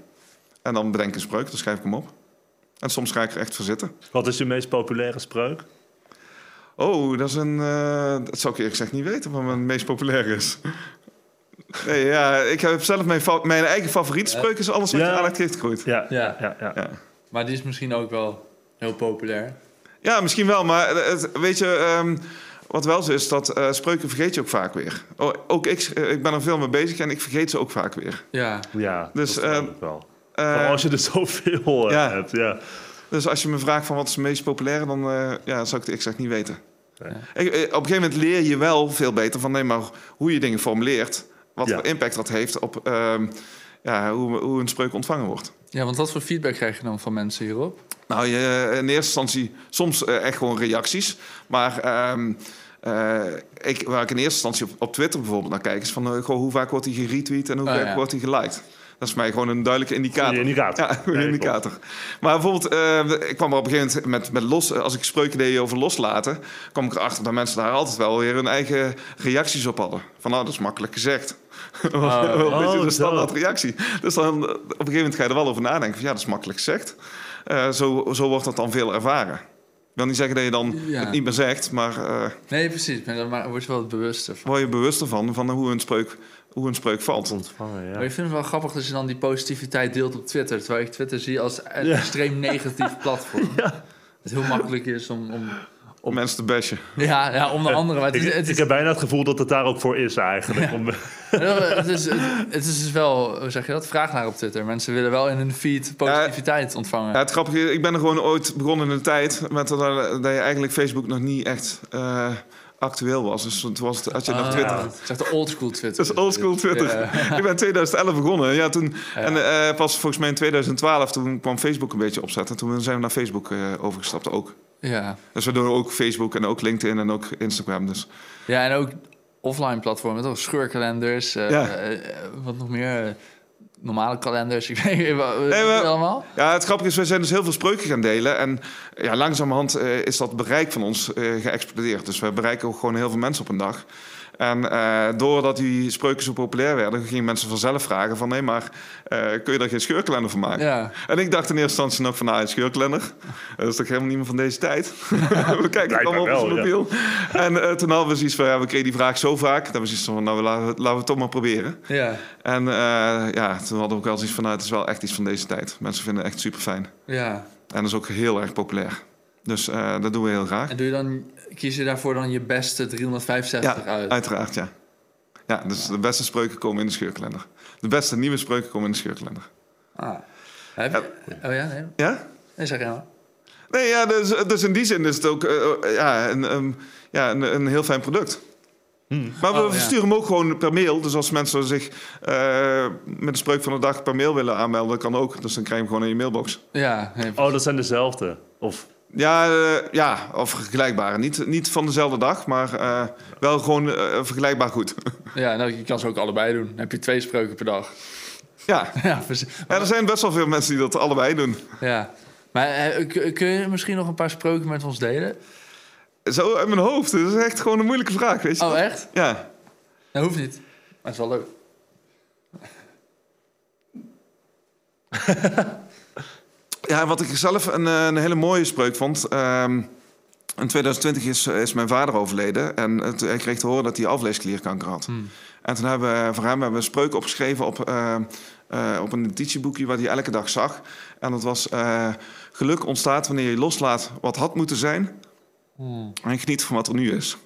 En dan bedenk ik een spreuk, dan schrijf ik hem op. En soms ga ik er echt voor zitten. Wat is je meest populaire spreuk? Oh, dat is een. eh, dat zou ik eerlijk gezegd niet weten wat mijn meest populair is. Nee, ja, ik heb zelf mijn, fa- mijn eigen favoriete spreuk is alles wat Ja. je aandacht heeft groeit. Ja, Ja. ja, ja. ja. Ja. Maar die is misschien ook wel heel populair. ja, misschien wel, maar het, weet je, ehm, wat wel zo is, dat eh, spreuken vergeet je ook vaak weer. Oh, ook ik, eh, ik ben er veel mee bezig en ik vergeet ze ook vaak weer. Ja. Ja, Dus, dat ik wel. Eh, Vooral als je er zoveel eh, ja. hebt. Ja. Dus als je me vraagt van wat is het meest populaire, dan eh, ja, zou ik het exact niet weten. Nee. Ik, op een gegeven moment leer je wel veel beter van nee, maar hoe je dingen formuleert. Wat Ja. voor impact dat heeft op ehm, ja, hoe, hoe een spreuk ontvangen wordt. ja, want wat voor feedback krijg je dan van mensen hierop? Nou, je, in eerste instantie soms echt gewoon reacties. Maar ehm, eh, ik, waar ik in eerste instantie op, op Twitter bijvoorbeeld naar kijk... is van goh, hoe vaak wordt hij geretweet en hoe Oh, vaak ja. wordt hij geliked. Dat is voor mij gewoon een duidelijke indicator. Ja, een Nee, indicator. Maar bijvoorbeeld, eh, ik kwam er op een gegeven moment met, met los... Als ik spreuken deed over loslaten... kwam ik erachter dat mensen daar altijd wel weer hun eigen reacties op hadden. Van, nou, dat is makkelijk gezegd. [laughs] Oh. een beetje Oh, de standaard reactie. Dus dan, op een gegeven moment ga je er wel over nadenken. Van, ja, dat is makkelijk gezegd. Eh, zo, zo wordt dat dan veel ervaren. Ik wil niet zeggen dat je dan Ja. het niet meer zegt... maar eh, Nee, precies. Maar dan word je wel bewuster van. word je bewuster van, van hoe, een spreuk, hoe een spreuk valt. Ontvangen, ja. Maar ik vind het wel grappig dat je dan die positiviteit deelt op Twitter. Terwijl ik Twitter zie als een Ja. extreem [laughs] negatief platform. Het heel makkelijk is om... om Om mensen te bashen. ja, ja, om de andere... Maar het, Ik, is, het, ik is, heb bijna het gevoel dat het daar ook voor is eigenlijk. Om, [laughs] het, is, het is dus wel, hoe zeg je dat? Vraag naar op Twitter. Mensen willen wel in hun feed positiviteit ontvangen. Ja, het grappige is, ik ben er gewoon ooit begonnen in de tijd... Met dat, dat je eigenlijk Facebook nog niet echt eh, actueel was. Dus het was, had je nog Ah, Twitter. Het is echt de oldschool Twitter. Dat is oldschool Twitter. Ik ben in 2011 begonnen. Ja, toen, Ja. En eh, pas volgens mij in 2012, toen kwam Facebook een beetje opzetten. Toen zijn we naar Facebook eh, overgestapt ook. Ja. Dus we doen ook Facebook en ook LinkedIn en ook Instagram. Dus ja, en ook offline platformen, toch? Scheurkalenders, eh, Ja. wat nog meer... Normale kalenders, [laughs] ik weet niet allemaal. Ja, het grappige is, we zijn dus heel veel spreuken gaan delen. En ja, langzamerhand eh, is dat bereik van ons eh, geëxplodeerd. Dus we bereiken ook gewoon heel veel mensen op een dag. En eh, doordat die spreuken zo populair werden, gingen mensen vanzelf vragen van... nee, maar eh, kun je daar geen scheurkalender van maken? Ja. En ik dacht in eerste instantie nog van, nou, een scheurkalender. Dat is toch helemaal niet meer van deze tijd? [laughs] we kijken Blijkbaar allemaal op ons ja. mobiel. En eh, toen hadden we zoiets van, ja, we kregen die vraag zo vaak... dat we zoiets van, nou, laten we, laten we het toch maar proberen. Ja. En eh, ja, toen hadden we ook wel zoiets van, nou, het is wel echt iets van deze tijd. Mensen vinden het echt super fijn. Ja. En dat is ook heel erg populair. Dus eh, dat doen we heel graag. En doe je dan, kies je daarvoor dan je beste 365 Ja, uit? uiteraard, ja. Ja, dus de beste spreuken komen in de scheurkalender. De beste nieuwe spreuken komen in de scheurkalender. Ah. Heb je, oh ja, nee. Ja? Nee, zeg maar. Nee, ja, dus, dus in die zin is het ook eh, eh, ja, een, ja, een, een heel fijn product. Maar we Oh, ja. versturen hem ook gewoon per mail. Dus als mensen zich eh, met de spreuk van de dag per mail willen aanmelden, kan ook. Dus dan krijg je hem gewoon in je mailbox. Ja, nee, oh, dat zijn dezelfde. Of, Ja, eh, ja of vergelijkbare. Niet, niet van dezelfde dag, maar eh, wel gewoon eh, vergelijkbaar goed. [laughs] ja nou, je kan ze ook allebei doen. Dan heb je twee spreuken per dag. ja. [laughs] ja, er zijn best wel veel mensen die dat allebei doen. ja. Maar kun je misschien nog een paar spreuken met ons delen? Zo uit mijn hoofd. Dat is echt gewoon een moeilijke vraag, weet je. Oh, echt? Ja. Dat hoeft niet. Maar het is wel leuk. [laughs] ja, wat ik zelf een, eh, een hele mooie spreuk vond. ehm, in 2020 is, is mijn vader overleden. En het, hij kreeg te horen dat hij alvleesklierkanker had. En toen hebben we voor hem hebben we een spreuk opgeschreven op, eh, eh, op een notitieboekje... wat hij elke dag zag. En dat was... eh, geluk ontstaat wanneer je loslaat wat had moeten zijn... en geniet van wat er nu is.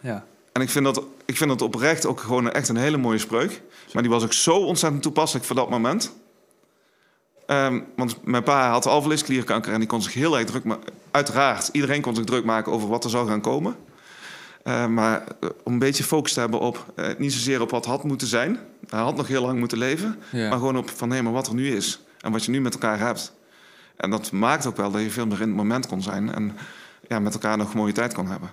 Ja. En ik vind, dat, ik vind dat oprecht ook gewoon echt een hele mooie spreuk. Maar die was ook zo ontzettend toepasselijk voor dat moment. Ehm, want mijn pa had alvleesklierkanker en die kon zich heel erg druk maken. Uiteraard, iedereen kon zich druk maken over wat er zou gaan komen. Eh, maar eh, om een beetje focus te hebben op, eh, niet zozeer op wat had moeten zijn. Hij had nog heel lang moeten leven. Ja. Maar gewoon op van, hé, maar wat er nu is. En wat je nu met elkaar hebt. En dat maakt ook wel dat je veel meer in het moment kon zijn. En ja, met elkaar nog een mooie tijd kon hebben.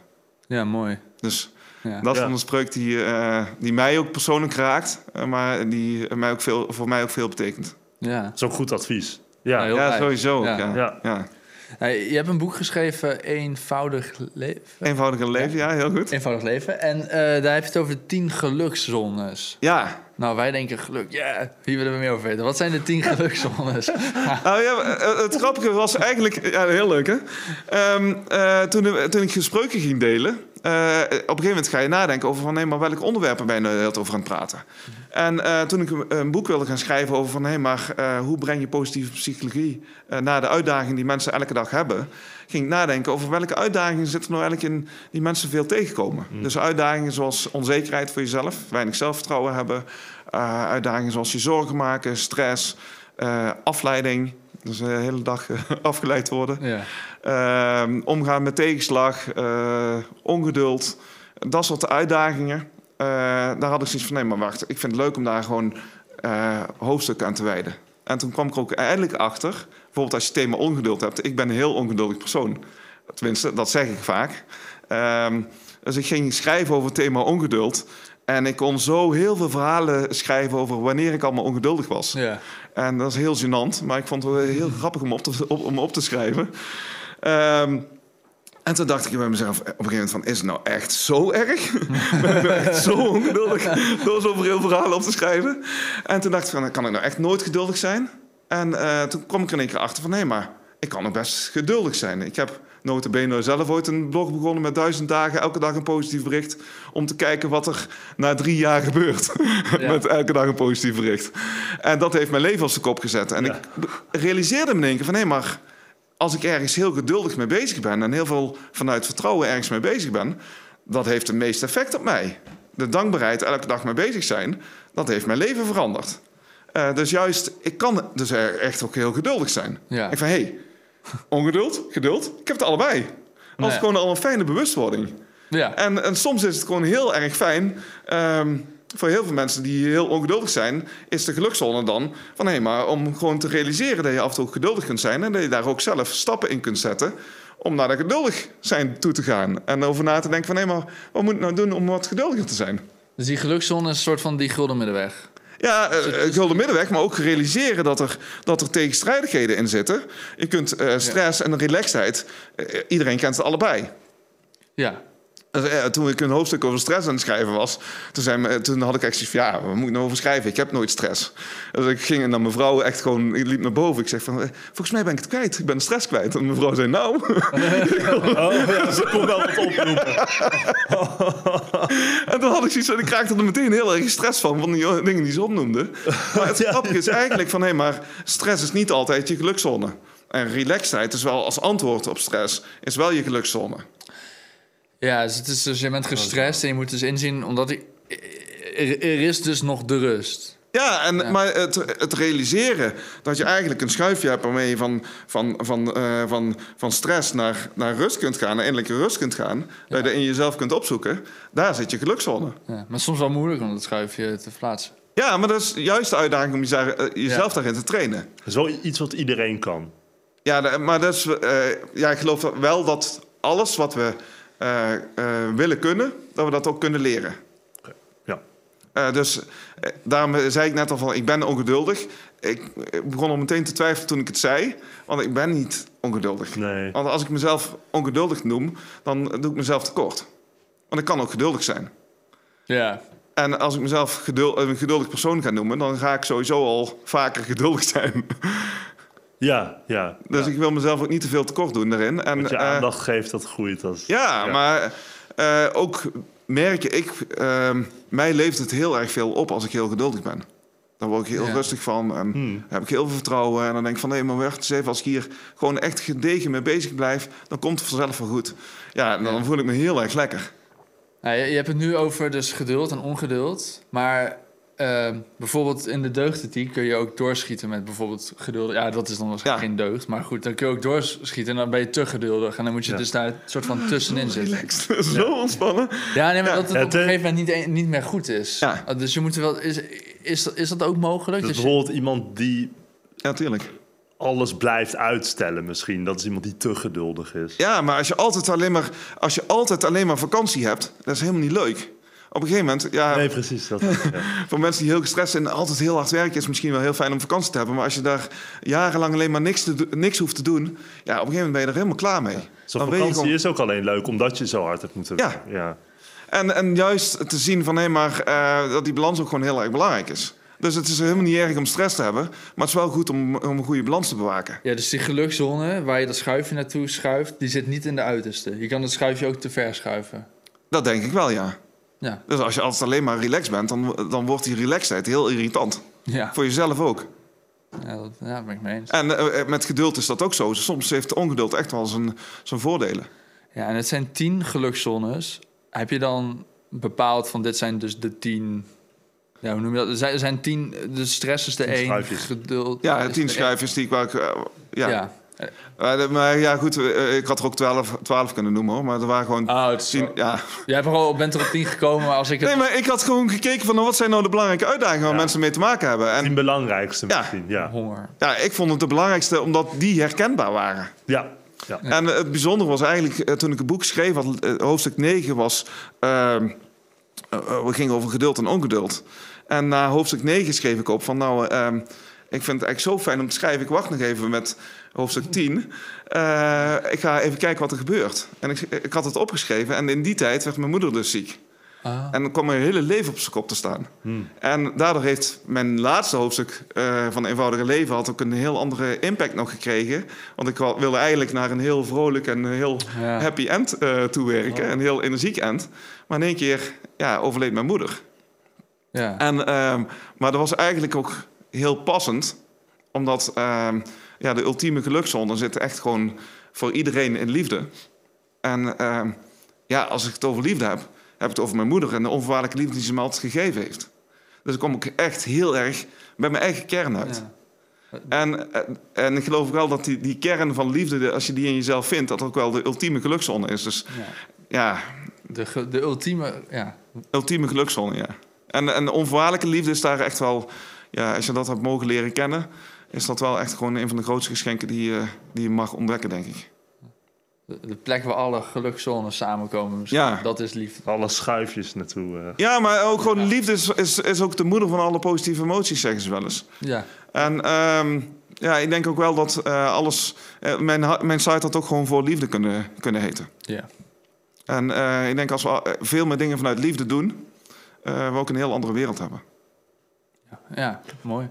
ja, mooi. Dus Ja. dat is Ja. een spreuk die, eh, die mij ook persoonlijk raakt, maar die mij ook veel, voor mij ook veel betekent. Ja. dat is ook goed advies. Ja, Ja, ja, sowieso. Ja. Ja. Ja. Ja. Hey, je hebt een boek geschreven, Eenvoudig Leven. Eenvoudiger leven, ja, heel goed. Eenvoudig Leven. En eh, daar heb je het over tien gelukszones. Ja, Nou, wij denken geluk. Ja, hier willen we meer over weten. Wat zijn de tien [laughs] gelukszones? nou [laughs] ja, eh, het grappige was eigenlijk, ja, heel leuk hè. Ehm, eh, toen, toen ik gesproken ging delen, op een gegeven moment ga je nadenken over van, maar welke onderwerpen ben je nou tijd over aan het praten? En eh, toen ik een, boek wilde gaan schrijven over van, hé, maar eh, hoe breng je positieve psychologie eh, naar de uitdagingen die mensen elke dag hebben, ging ik nadenken over welke uitdagingen zitten er nou eigenlijk in die mensen veel tegenkomen. Dus uitdagingen zoals onzekerheid voor jezelf, weinig zelfvertrouwen hebben, eh, uitdagingen zoals je zorgen maken, stress, eh, afleiding, dus de hele dag eh, [laughs] afgeleid worden. ja. Ehm, omgaan met tegenslag, eh, ongeduld, dat soort uitdagingen. Eh, daar had ik zoiets van, nee, maar wacht, ik vind het leuk om daar gewoon eh hoofdstukken aan te wijden. En toen kwam ik ook eindelijk achter, bijvoorbeeld als je het thema ongeduld hebt. Ik ben een heel ongeduldig persoon. Tenminste, dat zeg ik vaak. Ehm, dus ik ging schrijven over het thema ongeduld. En ik kon zo heel veel verhalen schrijven over wanneer ik allemaal ongeduldig was. Ja. En dat is heel gênant, maar ik vond het wel heel grappig om op te, op, om op te schrijven. Ehm, en toen dacht ik bij mezelf op een gegeven moment van... is het nou echt zo erg? ben ik nou echt zo ongeduldig door zoveel verhalen op te schrijven? En toen dacht ik van, kan ik nou echt nooit geduldig zijn? En eh, toen kwam ik er in één keer achter van... nee, maar ik kan ook best geduldig zijn. Ik heb notabene zelf ooit een blog begonnen met duizend dagen... elke dag een positief bericht... om te kijken wat er na drie jaar gebeurt. Ja. [laughs] met elke dag een positief bericht. En dat heeft mijn leven op zijn kop gezet. En Ja. ik realiseerde me in één keer van... nee, maar als ik ergens heel geduldig mee bezig ben... en heel veel vanuit vertrouwen ergens mee bezig ben... dat heeft het meeste effect op mij. De dankbaarheid elke dag mee bezig zijn... dat heeft mijn leven veranderd. Eh, dus juist, ik kan dus echt ook heel geduldig zijn. Ja. Ik van, hé, hey, ongeduld, geduld, ik heb het allebei. Dat is gewoon al een fijne bewustwording. Ja. En, en soms is het gewoon heel erg fijn. ehm, voor heel veel mensen die heel ongeduldig zijn, is de gelukzone dan van hé, maar om gewoon te realiseren dat je af en toe geduldig kunt zijn en dat je daar ook zelf stappen in kunt zetten om naar dat geduldig zijn toe te gaan. En over na te denken van hé, maar wat moet ik nou doen om wat geduldiger te zijn? Dus die gelukzone is een soort van die gulden middenweg. Ja, eh, eh, gulden middenweg, maar ook realiseren dat er, dat er tegenstrijdigheden in zitten. Je kunt eh, stress en relaxedheid, eh, iedereen kent het allebei. Ja. Eh, toen ik een hoofdstuk over stress aan het schrijven was, toen, zei, toen had ik echt zoiets van, ja, waar moet ik nou over schrijven? Ik heb nooit stress. Dus ik ging naar mijn vrouw echt gewoon, ik liep naar boven. Ik zeg van, eh, volgens mij ben ik het kwijt. Ik ben de stress kwijt. En mijn vrouw zei, nou. [laughs] Oh ja, ze kon wel wat oproepen. [laughs] en toen had ik zoiets van, ik raakte er meteen heel erg stress van, van die dingen die ze opnoemde. Maar het [laughs] grappige is eigenlijk van, hé, maar stress is niet altijd je gelukzone. En relaxedheid is wel als antwoord op stress, is wel je gelukzone. Ja, dus, het is dus je bent gestrest en je moet dus inzien, omdat ik, er, er is dus nog de rust. Ja, en, Ja. maar het, het realiseren dat je eigenlijk een schuifje hebt waarmee je van, van, van, eh, van, van stress naar, naar rust kunt gaan, naar innerlijke rust kunt gaan, dat je dat in jezelf kunt opzoeken, daar zit je gelukzone. Ja, maar soms wel moeilijk om dat schuifje te plaatsen. Ja, maar dat is juist de uitdaging om jezelf, eh, jezelf daarin te trainen. Dat is wel iets wat iedereen kan. Ja, maar dat is, eh, ja, ik geloof wel dat alles wat we willen kunnen, dat we dat ook kunnen leren. Ja. Eh, dus eh, daarom zei ik net al van, ik ben ongeduldig. Ik, ik begon al meteen te twijfelen toen ik het zei, want ik ben niet ongeduldig. Nee. Want als ik mezelf ongeduldig noem, dan doe ik mezelf tekort. Want ik kan ook geduldig zijn. Ja, En als ik mezelf een geduldig persoon ga noemen, dan ga ik sowieso al vaker geduldig zijn. [laughs] Ja, ja. Dus ik wil mezelf ook niet te veel tekort doen daarin. En, Wat je eh, aandacht geeft, dat groeit. Dat Ja, Ja. maar eh, ook merk je, ik, ehm, mij leeft het heel erg veel op als ik heel geduldig ben. Daar word ik heel Ja. rustig van en Hmm. heb ik heel veel vertrouwen. En dan denk ik van nee, maar wacht eens even, als ik hier gewoon echt gedegen mee bezig blijf, dan komt het vanzelf wel goed. Ja, en dan Ja. voel ik me heel erg lekker. Nou, je, je hebt het nu over dus geduld en ongeduld. Maar eh, bijvoorbeeld in de deugdethiek kun je ook doorschieten met bijvoorbeeld geduld. Ja, dat is dan waarschijnlijk Ja. geen deugd. Maar goed, dan kun je ook doorschieten en dan ben je te geduldig. En dan moet je Ja. dus daar een soort van tussenin zitten. [laughs] Zo ontspannen. Ja, nee, maar Ja. dat het Ja, op een gegeven moment niet, niet meer goed is. Ja. Uh, Dus je moet wel... Is, is, is dat ook mogelijk? Dus Dus je- bijvoorbeeld iemand die Ja, tuurlijk. alles blijft uitstellen misschien. Dat is iemand die te geduldig is. Ja, maar als je altijd alleen maar, als je altijd alleen maar vakantie hebt, dat is helemaal niet leuk. Op een gegeven moment, ja, Nee, precies. Dat, ja. [laughs] Voor mensen die heel gestrest zijn en altijd heel hard werken, is het misschien wel heel fijn om vakantie te hebben. Maar als je daar jarenlang alleen maar niks, te niks hoeft te doen, ja, op een gegeven moment ben je er helemaal klaar mee. Zo'n Dan weet je vakantie gewoon- is ook alleen leuk omdat je zo hard hebt moeten Ja. werken. ja. En, en juist te zien van hé, maar eh, dat die balans ook gewoon heel erg belangrijk is. Dus het is helemaal niet erg om stress te hebben, maar het is wel goed om, om een goede balans te bewaken. Ja, dus die gelukzone waar je dat schuifje naartoe schuift, die zit niet in de uiterste. Je kan het schuifje ook te ver schuiven. Dat denk ik wel, ja. Ja, Dus als je altijd alleen maar relaxed bent, dan, dan wordt die relaxedheid heel irritant. ja. Voor jezelf ook. ja dat ja, ben ik mee eens. En eh, met geduld is dat ook zo. Soms heeft ongeduld echt wel zijn, zijn voordelen. Ja, en het zijn tien gelukzones. Heb je dan bepaald van dit zijn dus de tien... Ja, hoe noem je dat? Er zijn, er zijn tien... De stress is de Tien één, schuifjes. geduld... Ja, tien schuifjes die ik wel... eh, ja. Ja. Maar, de- maar ja, goed, eh, ik had er ook 12, 12 kunnen noemen hoor. Maar er waren gewoon Oh, tien. Ja. Jij hebt er al, bent er op tien gekomen, maar als ik het... Nee, maar ik had gewoon gekeken van nou, wat zijn nou de belangrijke uitdagingen waar Ja. mensen mee te maken hebben. Tien En belangrijkste Ja. misschien. Ja. Honger. ja, ik vond het de belangrijkste omdat die herkenbaar waren. Ja. ja. En het bijzondere was eigenlijk, eh, toen ik het boek schreef, had, eh, hoofdstuk 9 was ehm, eh, we gingen over geduld en ongeduld. En na hoofdstuk 9 schreef ik op van nou, ehm, ik vind het eigenlijk zo fijn om te schrijven. Ik wacht nog even met hoofdstuk 10. Eh, ik ga even kijken wat er gebeurt. En ik, ik had het opgeschreven en in die tijd werd mijn moeder dus ziek. Ah. En dan kwam mijn hele leven op zijn kop te staan. En daardoor heeft mijn laatste hoofdstuk eh, van Eenvoudige Leven... had ook een heel andere impact nog gekregen. Want ik wilde eigenlijk naar een heel vrolijk en heel Ja. happy end eh toewerken. Een heel energiek end. Maar in één keer ja, overleed mijn moeder. Ja. En, ehm, maar dat was eigenlijk ook heel passend. Omdat ehm, ja, de ultieme gelukzone zit echt gewoon voor iedereen in liefde. En ehm, ja, als ik het over liefde heb, heb ik het over mijn moeder... en de onvoorwaardelijke liefde die ze me altijd gegeven heeft. Dus ik kom ik echt heel erg bij mijn eigen kern uit. Ja. En, en, en ik geloof wel dat die, die kern van liefde, als je die in jezelf vindt... dat ook wel de ultieme gelukzone is. Dus Ja. ja, De, de ultieme... Ja. Ultieme gelukzone, ja. En, en de onvoorwaardelijke liefde is daar echt wel... Ja, als je dat hebt mogen leren kennen... is dat wel echt gewoon een van de grootste geschenken die, je- die je mag ontdekken, denk ik. De, plek waar alle gelukzones samenkomen. misschien. Ja. Dat is liefde. Alle schuifjes naartoe. eh. Ja, maar ook gewoon liefde is, is, is ook de moeder van alle positieve emoties, zeggen ze wel eens. Ja. En ehm, ja, ik denk ook wel dat eh, alles... eh, mijn, mijn site had ook gewoon voor liefde kunnen, kunnen heten. Ja. En eh, ik denk als we eh, veel meer dingen vanuit liefde doen... eh, we ook een heel andere wereld hebben. Ja, mooi.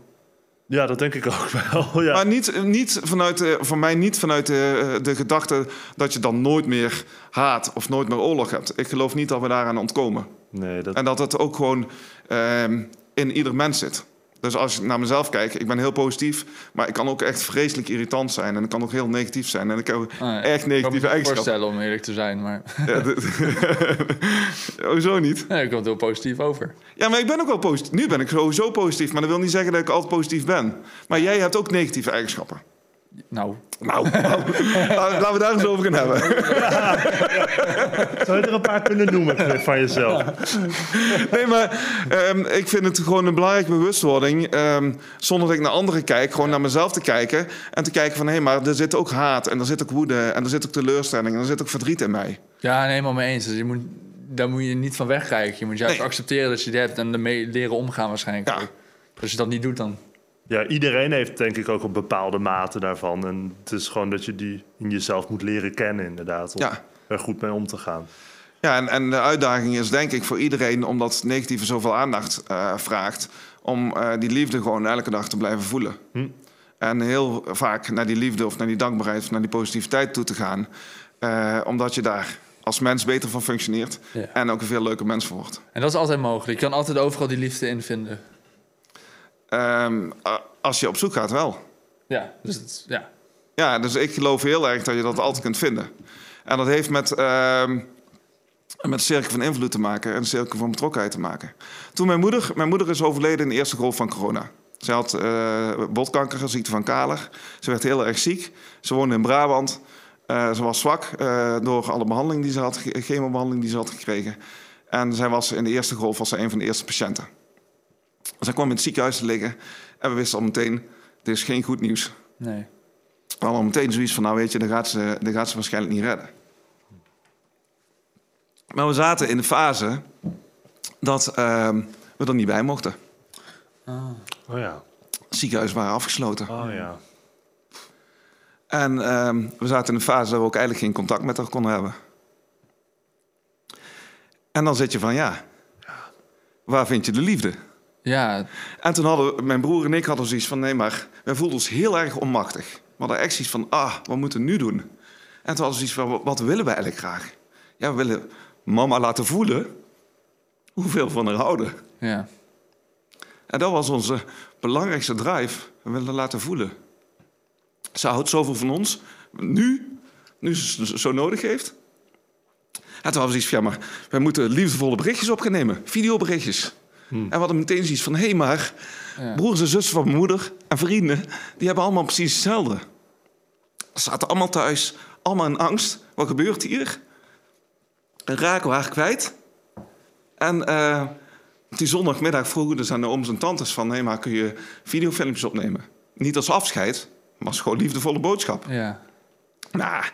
Ja, dat denk ik ook [laughs] wel. Ja. Maar niet, niet vanuit, de- voor mij niet vanuit de, de gedachte dat je dan nooit meer haat of nooit meer oorlog hebt. Ik geloof niet dat we daaraan ontkomen. Nee, dat, En dat het ook gewoon ehm, in ieder mens zit. Dus als ik naar mezelf kijk, ik ben heel positief, maar ik kan ook echt vreselijk irritant zijn. En ik kan ook heel negatief zijn. En ik heb Ah, ja. echt Ik kan me negatieve eigenschappen. voorstellen om eerlijk te zijn, maar Ja, dit- [laughs] Hoezo niet? nee, ik komt heel positief over. Ja, maar ik ben ook wel positief. Nu ben ik sowieso positief, maar dat wil niet zeggen dat ik altijd positief ben. Maar jij hebt ook negatieve eigenschappen. Nou, Nou, nou, laten we daar eens over gaan hebben. Zou je er een paar kunnen noemen van jezelf? Nee, maar ehm, ik vind het gewoon een belangrijke bewustwording. ehm, zonder dat ik naar anderen kijk, gewoon naar mezelf te kijken. En te kijken van, hé, maar er zit ook haat. En er zit ook woede. En er zit ook teleurstelling. En er zit ook verdriet in mij. ja, nee, helemaal mee eens. Dus je moet, daar moet je niet van wegkijken. Je moet juist Nee. accepteren dat je het hebt en ermee leren omgaan waarschijnlijk. Ja. ook. Als je dat niet doet, dan... Ja, iedereen heeft denk ik ook een bepaalde mate daarvan. En het is gewoon dat je die in jezelf moet leren kennen inderdaad. Om Ja. er goed mee om te gaan. Ja, en, en de uitdaging is denk ik voor iedereen... omdat het negatieve zoveel aandacht eh, vraagt... om eh, die liefde gewoon elke dag te blijven voelen. Hm. En heel vaak naar die liefde of naar die dankbaarheid... of naar die positiviteit toe te gaan. Eh, omdat je daar als mens beter van functioneert... Ja. en ook een veel leuker mens voor wordt. En dat is altijd mogelijk. Je kan altijd overal die liefde in vinden. Ehm, als je op zoek gaat, wel. Ja, dus het, ja. Ja, dus ik geloof heel erg dat je dat altijd kunt vinden. En dat heeft met, ehm met cirkel van invloed te maken en cirkel van betrokkenheid te maken. Toen mijn moeder, mijn moeder is overleden in de eerste golf van corona. Ze had eh botkanker, ziekte van Kaler. Ze werd heel erg ziek. Ze woonde in Brabant. Eh, ze was zwak eh, door alle behandeling die ze had, chemobehandeling die ze had gekregen. En zij was in de eerste golf was zij een van de eerste patiënten. Zij kwam in het ziekenhuis te liggen en we wisten al meteen, dit is geen goed nieuws. Nee. We hadden al meteen zoiets van, nou weet je, dan gaat ze, dan gaat ze waarschijnlijk niet redden. Maar we zaten in de fase dat ehm, we er niet bij mochten. Ah. Oh ja. Het ziekenhuis waren afgesloten. Oh ja. En ehm, we zaten in de fase dat we ook eigenlijk geen contact met haar konden hebben. En dan zit je van, ja, waar vind je de liefde? Ja, En toen hadden mijn broer en ik hadden zoiets van... nee, maar wij voelden ons heel erg onmachtig. We hadden echt zoiets van, ah, wat moeten we nu doen? En toen hadden we zoiets van, wat willen we eigenlijk graag? Ja, we willen mama laten voelen hoeveel we van haar houden. ja. En dat was onze belangrijkste drive. We willen laten voelen. Ze houdt zoveel van ons, nu, nu ze het zo nodig heeft. En toen hadden we zoiets van, ja, maar wij moeten liefdevolle berichtjes op gaan nemen. Videoberichtjes. En we hadden meteen zoiets van, hé, hey, maar Ja. broers en zussen van mijn moeder en vrienden... die hebben allemaal precies hetzelfde. Ze zaten allemaal thuis, allemaal in angst. Wat gebeurt hier? En raken we haar kwijt. En eh, die zondagmiddag vroegen dus aan de ooms en tantes van... hé, maar kun je videofilmpjes opnemen? Niet als afscheid, maar als gewoon liefdevolle boodschap. Ja. Nou,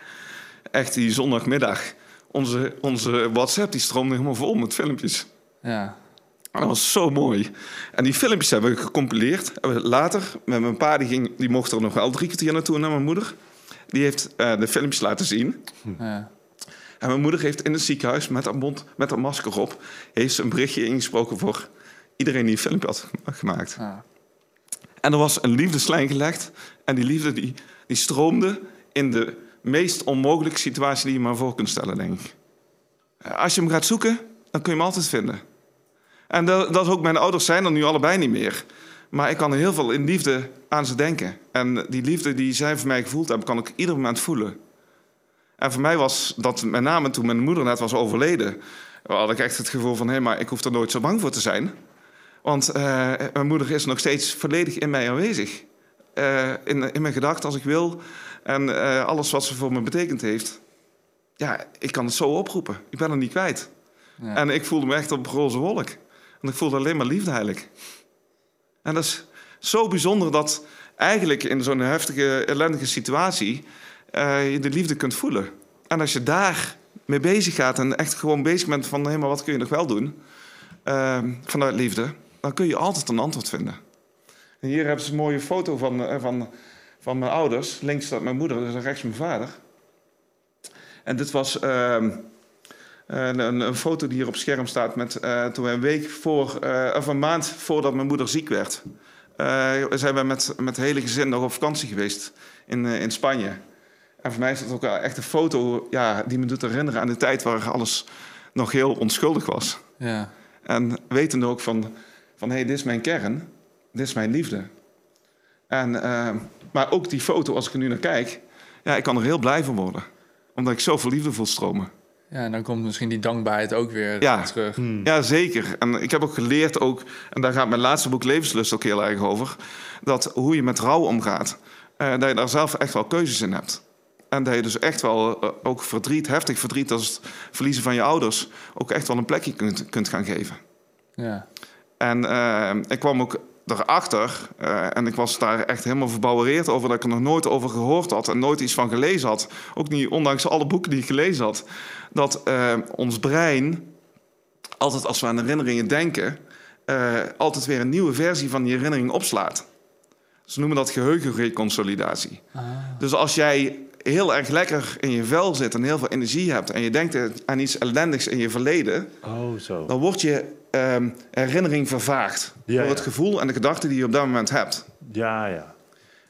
echt die zondagmiddag. Onze, onze WhatsApp die stroomde helemaal vol met filmpjes. Ja. En dat was zo mooi. En die filmpjes hebben we gecompileerd. Later, met mijn pa, die, ging, die mocht er nog wel drie kwartier naartoe naar mijn moeder. Die heeft eh, de filmpjes laten zien. ja. En mijn moeder heeft in het ziekenhuis met haar mond, met haar masker op, heeft ze een berichtje ingesproken voor iedereen die een filmpje had gemaakt. Ja. En er was een liefdeslijn gelegd. En die liefde die, die stroomde in de meest onmogelijke situatie die je maar voor kunt stellen, denk ik. Als je hem gaat zoeken, dan kun je hem altijd vinden. En dat, dat ook, mijn ouders zijn er nu allebei niet meer. Maar ik kan heel veel in liefde aan ze denken. En die liefde die zij voor mij gevoeld hebben, kan ik ieder moment voelen. En voor mij was dat met name toen mijn moeder net was overleden... had ik echt het gevoel van, hé, maar ik hoef er nooit zo bang voor te zijn. Want eh, mijn moeder is nog steeds volledig in mij aanwezig. Eh, in, in mijn gedachten als ik wil. En eh, alles wat ze voor me betekend heeft. Ja, ik kan het zo oproepen. Ik ben er niet kwijt. Ja. En ik voelde me echt op een roze wolk. En ik voelde alleen maar liefde eigenlijk. En dat is zo bijzonder dat eigenlijk in zo'n heftige, ellendige situatie... eh, je de liefde kunt voelen. En als je daar mee bezig gaat en echt gewoon bezig bent van... hé, maar wat kun je nog wel doen eh, vanuit liefde... dan kun je altijd een antwoord vinden. En hier hebben ze een mooie foto van, eh, van, van mijn ouders. Links staat mijn moeder, dus rechts mijn vader. En dit was ehm, een, een, een foto die hier op scherm staat... Met, eh, toen we een week voor, eh, of een maand voordat mijn moeder ziek werd... eh, zijn we met, met het hele gezin nog op vakantie geweest in, eh, in Spanje. En voor mij is dat ook wel echt een foto ja, die me doet herinneren aan de tijd... waar alles nog heel onschuldig was. Ja. En wetende ook van, van hé, hey, dit is mijn kern, dit is mijn liefde. En, eh, maar ook die foto, als ik er nu naar kijk, ja, ik kan er heel blij van worden. Omdat ik zoveel liefde voel stromen. Ja, en dan komt misschien die dankbaarheid ook weer Ja. terug. Ja, zeker. En ik heb ook geleerd, ook, en daar gaat mijn laatste boek Levenslust ook heel erg over, dat hoe je met rouw omgaat, eh, dat je daar zelf echt wel keuzes in hebt. En dat je dus echt wel eh, ook verdriet, heftig verdriet als het verliezen van je ouders, ook echt wel een plekje kunt, kunt gaan geven. Ja. En eh, ik kwam ook erachter, eh, en ik was daar echt helemaal verbouwereerd over... dat ik er nog nooit over gehoord had en nooit iets van gelezen had. Ook niet, ondanks alle boeken die ik gelezen had. Dat eh, ons brein, altijd als we aan herinneringen denken... eh, altijd weer een nieuwe versie van die herinnering opslaat. Ze noemen dat geheugenreconsolidatie. Dus als jij heel erg lekker in je vel zit en heel veel energie hebt... en je denkt aan iets ellendigs in je verleden... Oh, zo. dan wordt je ehm, herinnering vervaagd Ja, door het gevoel en de gedachten die je op dat moment hebt. Ja, ja.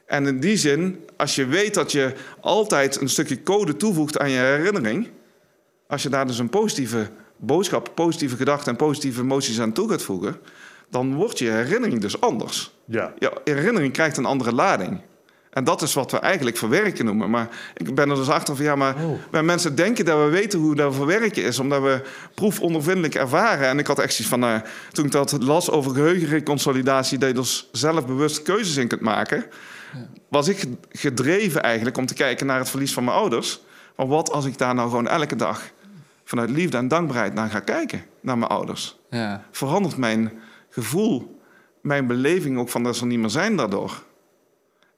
En in die zin, als je weet dat je altijd een stukje code toevoegt aan je herinnering, als je daar dus een positieve boodschap, positieve gedachten en positieve emoties aan toe gaat voegen, dan wordt je herinnering dus anders. Ja. Je herinnering krijgt een andere lading. En dat is wat we eigenlijk verwerken noemen. Maar ik ben er dus achter van ja, maar Oh. wij mensen denken dat we weten hoe dat verwerken is, omdat we proefondervindelijk ervaren. En ik had echt zoiets van, nou, toen ik dat las over geheugenreconsolidatie, dat je dus zelf bewust keuzes in kunt maken, was ik gedreven eigenlijk om te kijken naar het verlies van mijn ouders. Maar wat als ik daar nou gewoon elke dag vanuit liefde en dankbaarheid naar ga kijken, naar mijn ouders? Ja. verandert mijn gevoel, mijn beleving ook van dat ze er niet meer zijn daardoor.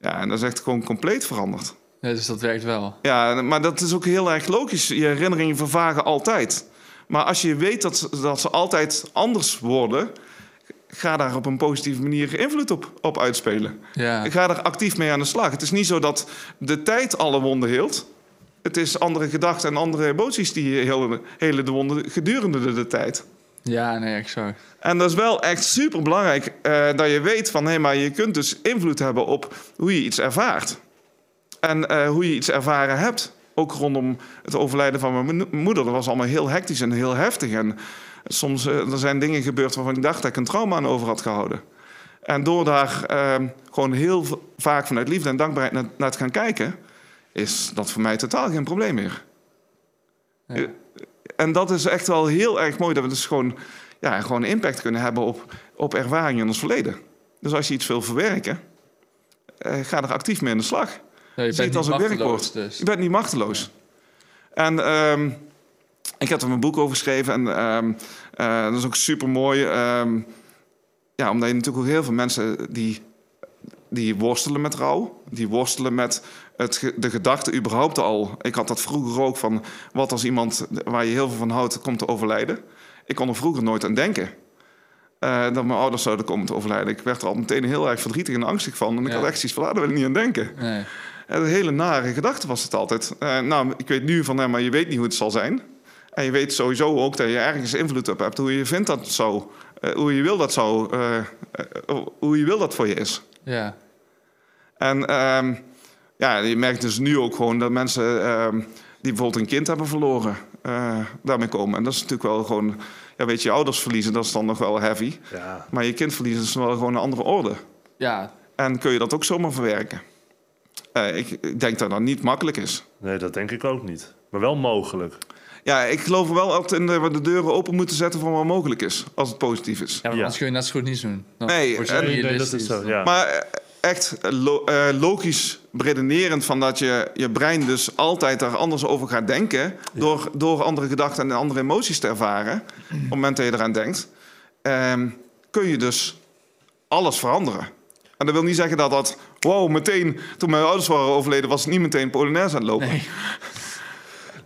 Ja, en dat is echt gewoon compleet veranderd. ja, dus dat werkt wel. Ja, maar dat is ook heel erg logisch. Je herinneringen vervagen altijd. Maar als je weet dat, ze- dat ze altijd anders worden, ga daar op een positieve manier invloed op, op uitspelen. Ja. Ga er actief mee aan de slag. Het is niet zo dat de tijd alle wonden heelt. Het is andere gedachten en andere emoties die hele, hele de wonden gedurende de, de tijd. Ja, nee, exact. En dat is wel echt super belangrijk dat je weet van hé, maar je kunt dus invloed hebben op hoe je iets ervaart. En eh, hoe je iets ervaren hebt. Ook rondom het overlijden van mijn mo- moeder. Dat was allemaal heel hectisch en heel heftig. En soms eh, er zijn dingen gebeurd waarvan ik dacht dat ik een trauma aan over had gehouden. En door daar eh, gewoon heel vaak vanuit liefde en dankbaarheid naar, naar te gaan kijken, is dat voor mij totaal geen probleem meer. Ja. En dat is echt wel heel erg mooi dat we dus gewoon, ja, gewoon impact kunnen hebben op, op ervaringen in ons verleden. Dus als je iets wil verwerken, eh, ga er actief mee aan de slag. Ja, je Zie het als een machteloos, werkwoord. Dus. Je bent niet machteloos. En ehm, ik heb er mijn boek over geschreven en ehm, eh, dat is ook super mooi. ja, omdat je natuurlijk ook heel veel mensen die, die worstelen met rouw, die worstelen met het, de gedachte überhaupt al. Ik had dat vroeger ook van wat als iemand waar je heel veel van houdt komt te overlijden. Ik kon er vroeger nooit aan denken. eh, dat mijn ouders zouden komen te overlijden. Ik werd er al meteen heel erg verdrietig en angstig van. En ik Ja. had echt zoiets van, ah, daar wil ik niet aan denken. Nee. En een hele nare gedachte was het altijd. Eh, nou, ik weet nu van, nee, maar je weet niet hoe het zal zijn. En je weet sowieso ook dat je ergens invloed op hebt. Hoe je vindt dat zo, eh, hoe je wil dat zo, hoe je wil dat voor je is. Ja. En ehm, ja, je merkt dus nu ook gewoon dat mensen ehm, die bijvoorbeeld een kind hebben verloren, eh, daarmee komen. En dat is natuurlijk wel gewoon, ja, weet je, je ouders verliezen, dat is dan nog wel heavy. Ja. Maar je kind verliezen is wel gewoon een andere orde. Ja. En kun je dat ook zomaar verwerken? Eh, ik, ik denk dat dat niet makkelijk is. Nee, dat denk ik ook niet. Maar wel mogelijk. Ja, ik geloof wel altijd in dat we de deuren open moeten zetten voor wat mogelijk is, als het positief is. Ja, maar Ja. anders kun je net zo goed niet doen. Dan Nee, en- Nee, dat is zo, ja. Maar echt lo- eh, logisch redenerend van dat je je brein dus altijd daar anders over gaat denken... Door, door andere gedachten en andere emoties te ervaren, op het moment dat je eraan denkt... ehm, kun je dus alles veranderen. En dat wil niet zeggen dat dat... Wow, meteen, toen mijn ouders waren overleden, was het niet meteen Polonaise aan het lopen. Nee. [laughs]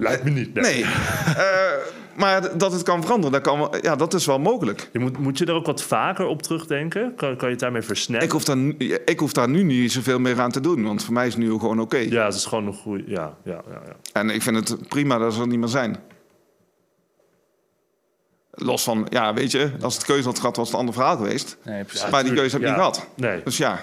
Lijkt me niet. Nee. [laughs] Eh, maar dat het kan veranderen, dat, kan, ja, dat is wel mogelijk. Je moet, moet je er ook wat vaker op terugdenken? Kan, kan je het daarmee versnellen? Ik hoef, daar, nu- ik hoef daar nu niet zoveel meer aan te doen, want voor mij is het nu gewoon oké. Ja, het is gewoon een goede... Ja, ja, ja, ja. En ik vind het prima dat ze er niet meer zijn. Los van, ja, weet je, als het keuze had gehad, was het een ander verhaal geweest. Nee, precies. Ja, maar die keuze heb ik ja. niet gehad. Nee. Dus ja.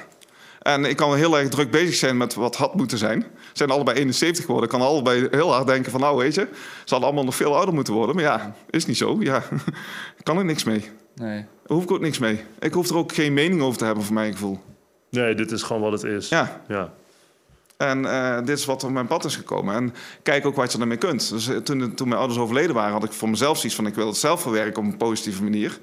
En ik kan heel erg druk bezig zijn met wat had moeten zijn. Ze zijn allebei 71 geworden. Ik kan allebei heel hard denken van, nou weet je, ze hadden allemaal nog veel ouder moeten worden. Maar ja, is niet zo. Ja, [laughs] kan er niks mee. Nee. Daar hoef ik ook niks mee. Ik hoef er ook geen mening over te hebben, voor mijn gevoel. nee, dit is gewoon wat het is. Ja, Ja. En eh, dit is wat op mijn pad is gekomen. En kijk ook wat je ermee kunt. Dus eh, toen, toen mijn ouders overleden waren, had ik voor mezelf zoiets van... ik wil het zelf verwerken op een positieve manier.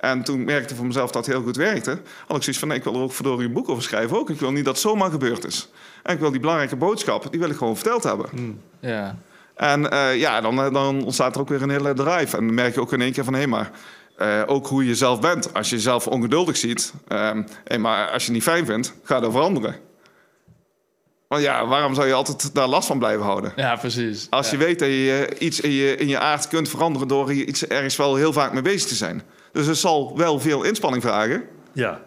En toen merkte ik voor mezelf dat het heel goed werkte. Had ik zoiets van, nee, ik wil er ook verdorie een boek over schrijven ook. Ik wil niet dat het zomaar gebeurd is. En ik wil die belangrijke boodschap, die wil ik gewoon verteld hebben. Ja. En eh, ja, dan, eh, dan ontstaat er ook weer een hele drive. En dan merk je ook in één keer van, hé, maar... eh, ook hoe je zelf bent. Als je jezelf ongeduldig ziet... ehm, hé, maar als je het niet fijn vindt, ga dat veranderen. Want ja, waarom zou je altijd daar last van blijven houden? ja, precies. Als ja. je weet dat je iets in je, in je aard kunt veranderen... door je iets ergens wel heel vaak mee bezig te zijn. Dus het zal wel veel inspanning vragen... Ja.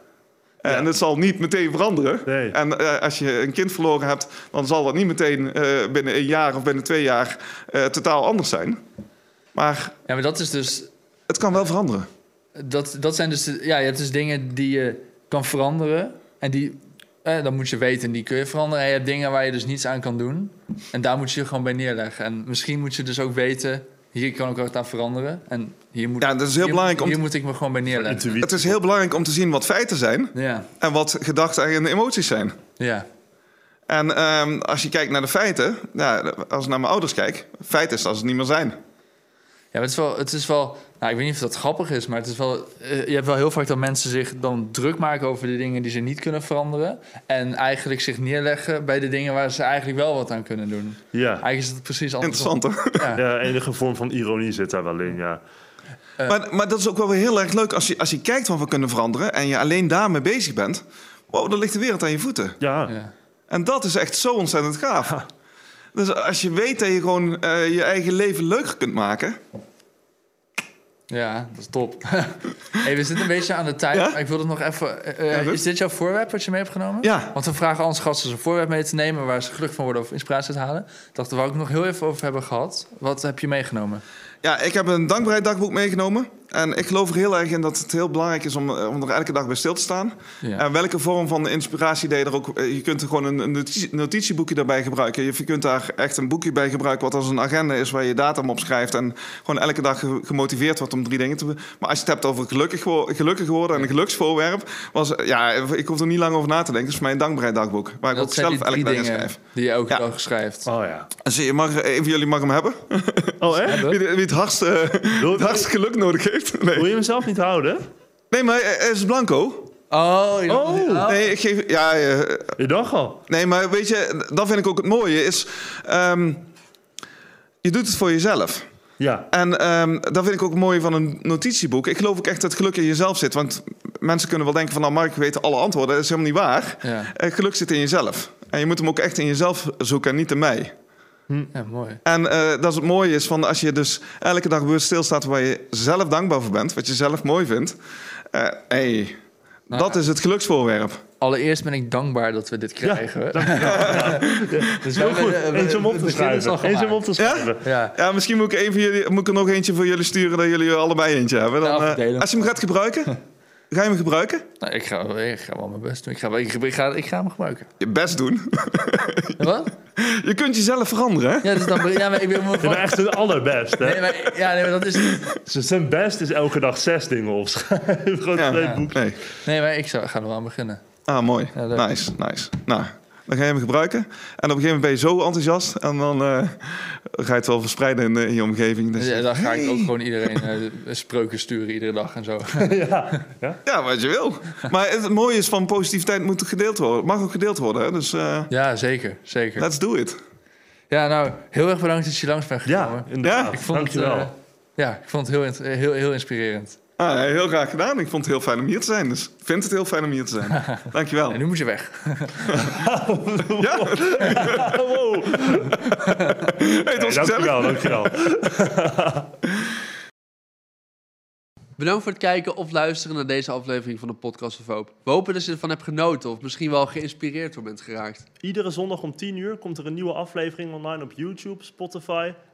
En het zal niet meteen veranderen. Nee. En eh, als je een kind verloren hebt, dan zal dat niet meteen eh, binnen een jaar of binnen twee jaar eh, totaal anders zijn. Maar Ja, maar dat is dus... het kan wel veranderen. Dat, dat zijn dus... ja, je hebt dus dingen die je kan veranderen. En die... Eh, dan moet je weten, die kun je veranderen. En je hebt dingen waar je dus niets aan kan doen. En daar moet je je gewoon bij neerleggen. En misschien moet je dus ook weten... Hier kan ik wat aan veranderen. En hier moet, Ja, dat is heel hier, belangrijk om Hier moet ik me gewoon bij neerleggen. Intuïtie. Het is heel belangrijk om te zien wat feiten zijn Ja, en wat gedachten en emoties zijn. ja. En ehm, als je kijkt naar de feiten, ja, als ik naar mijn ouders kijk, feit is dat ze het niet meer zijn. Ja, maar het is wel, het is wel nou, ik weet niet of dat grappig is, maar het is wel, eh, je hebt wel heel vaak dat mensen zich dan druk maken over de dingen die ze niet kunnen veranderen. En eigenlijk zich neerleggen bij de dingen waar ze eigenlijk wel wat aan kunnen doen. Ja. Eigenlijk is het precies andersom. Interessant, hè? Ja. ja, enige vorm van ironie zit daar wel in, ja. Maar, maar dat is ook wel weer heel erg leuk als je, als je kijkt wat we kunnen veranderen... en je alleen daarmee bezig bent. Wow, dan ligt de wereld aan je voeten. Ja, Ja. En dat is echt zo ontzettend gaaf. Dus als je weet dat je gewoon eh, je eigen leven leuker kunt maken... Ja, dat is top. [laughs] hey, we zitten een beetje aan de tijd. Ja? Ik wil het nog even. eh, Ja, eh, is dit jouw voorwerp wat je mee hebt genomen? Ja. Want we vragen onze gasten een voorwerp mee te nemen waar ze gelukkig van worden of inspiratie te halen. Ik dacht, daar wou ik nog heel even over hebben gehad. Wat heb je meegenomen? Ja, ik heb een dankbaarheidsdagboek meegenomen. En ik geloof er heel erg in dat het heel belangrijk is om, eh, om er elke dag bij stil te staan. Ja. En welke vorm van inspiratie je er ook... eh, Je kunt er gewoon een, een notitie- notitieboekje daarbij gebruiken. Je kunt daar echt een boekje bij gebruiken... wat als een agenda is waar je datum op schrijft... en gewoon elke dag ge- gemotiveerd wordt om drie dingen te... Maar als je het hebt over gelukkig, gelukkig worden en een geluksvoorwerp... Was, ja, ik hoef er niet lang over na te denken. Het is voor mij een dankbaarheidsdagboek. Waar ik dat ook zijn zelf die elke drie dag in schrijf. die je elke Ja. dag schrijft. oh ja. Dus je mag, een van jullie mag hem hebben. Oh, echt? [laughs] Wie, wie het hardst, eh, Wil, het hardst geluk nodig heeft. [laughs] Nee, wil je hem zelf niet houden? nee maar hij is blanco. Oh, je- Oh. Nee, ik geef... Ja, eh, Je dacht al. nee, maar weet je, dat vind ik ook het mooie. Is, ehm, je doet het voor jezelf. Ja. En ehm, dat vind ik ook het mooie van een notitieboek. Ik geloof ook echt dat geluk in jezelf zit. Want mensen kunnen wel denken van... nou, Mark weet alle antwoorden. Dat is helemaal niet waar. Ja. Eh, geluk zit in jezelf. En je moet hem ook echt in jezelf zoeken en niet in mij. Ja, mooi. En eh, dat is het mooie is van als je dus elke dag bewust stilstaat waar je zelf dankbaar voor bent, wat je zelf mooi vindt. eh hey, Nou, dat is het geluksvoorwerp. Allereerst ben ik dankbaar dat we dit krijgen. [laughs] dus Heel we- goed. we- Eens om op te schrijven. Eens om op te Ja? schrijven. Ja. Ja, misschien moet ik, een van jullie, moet ik er nog eentje voor jullie sturen dat jullie er allebei eentje hebben. Dan, Ja, eh, als je hem gaat gebruiken, [laughs] ga je hem gebruiken? Nou, ik, ga, ik ga wel mijn best doen. Ik ga, ik, ik ga, ik ga hem gebruiken. Je best doen. [laughs] Wat? je kunt jezelf veranderen, hè? Ja, dus dan, ja maar ik ben Je bent echt het allerbest, hè? Nee, maar, ja, nee, maar dat is... Dus Zijn best is elke dag zes dingen opschrijven. [laughs] Gewoon Ja. twee Ja. boeken. Nee. Nee, maar ik zou, ga er wel aan beginnen. Ah, mooi. Nice, nice. Nou, dan ga je hem gebruiken. En op een gegeven moment ben je zo enthousiast. En dan eh, ga je het wel verspreiden in, eh, in je omgeving. Dus, ja, dan ga ik ook gewoon iedereen [laughs] eh, spreuken sturen iedere dag en zo. [laughs] [laughs] Ja, wat je wil. Maar het mooie is van positiviteit moet gedeeld worden. Het mag ook gedeeld worden. Hè? Dus eh, Ja, zeker. zeker. let's do it. Ja, nou, heel erg bedankt dat je langs bent gekomen. Ja, inderdaad. Ja? ik vond het, Dankjewel. eh, ja, ik vond het heel, heel, heel inspirerend. Ah, heel graag gedaan. Ik vond het heel fijn om hier te zijn. Dus ik vind het heel fijn om hier te zijn. [laughs] Dankjewel. En nu moet je weg. [laughs] Ja, [laughs] wow. hey, het was dankjewel, dankjewel. Bedankt voor het kijken of luisteren naar deze aflevering van de Podcast of Hoop. We hopen dat je ervan hebt genoten of misschien wel geïnspireerd door bent geraakt. Iedere zondag om 10 uur komt er een nieuwe aflevering online op YouTube, Spotify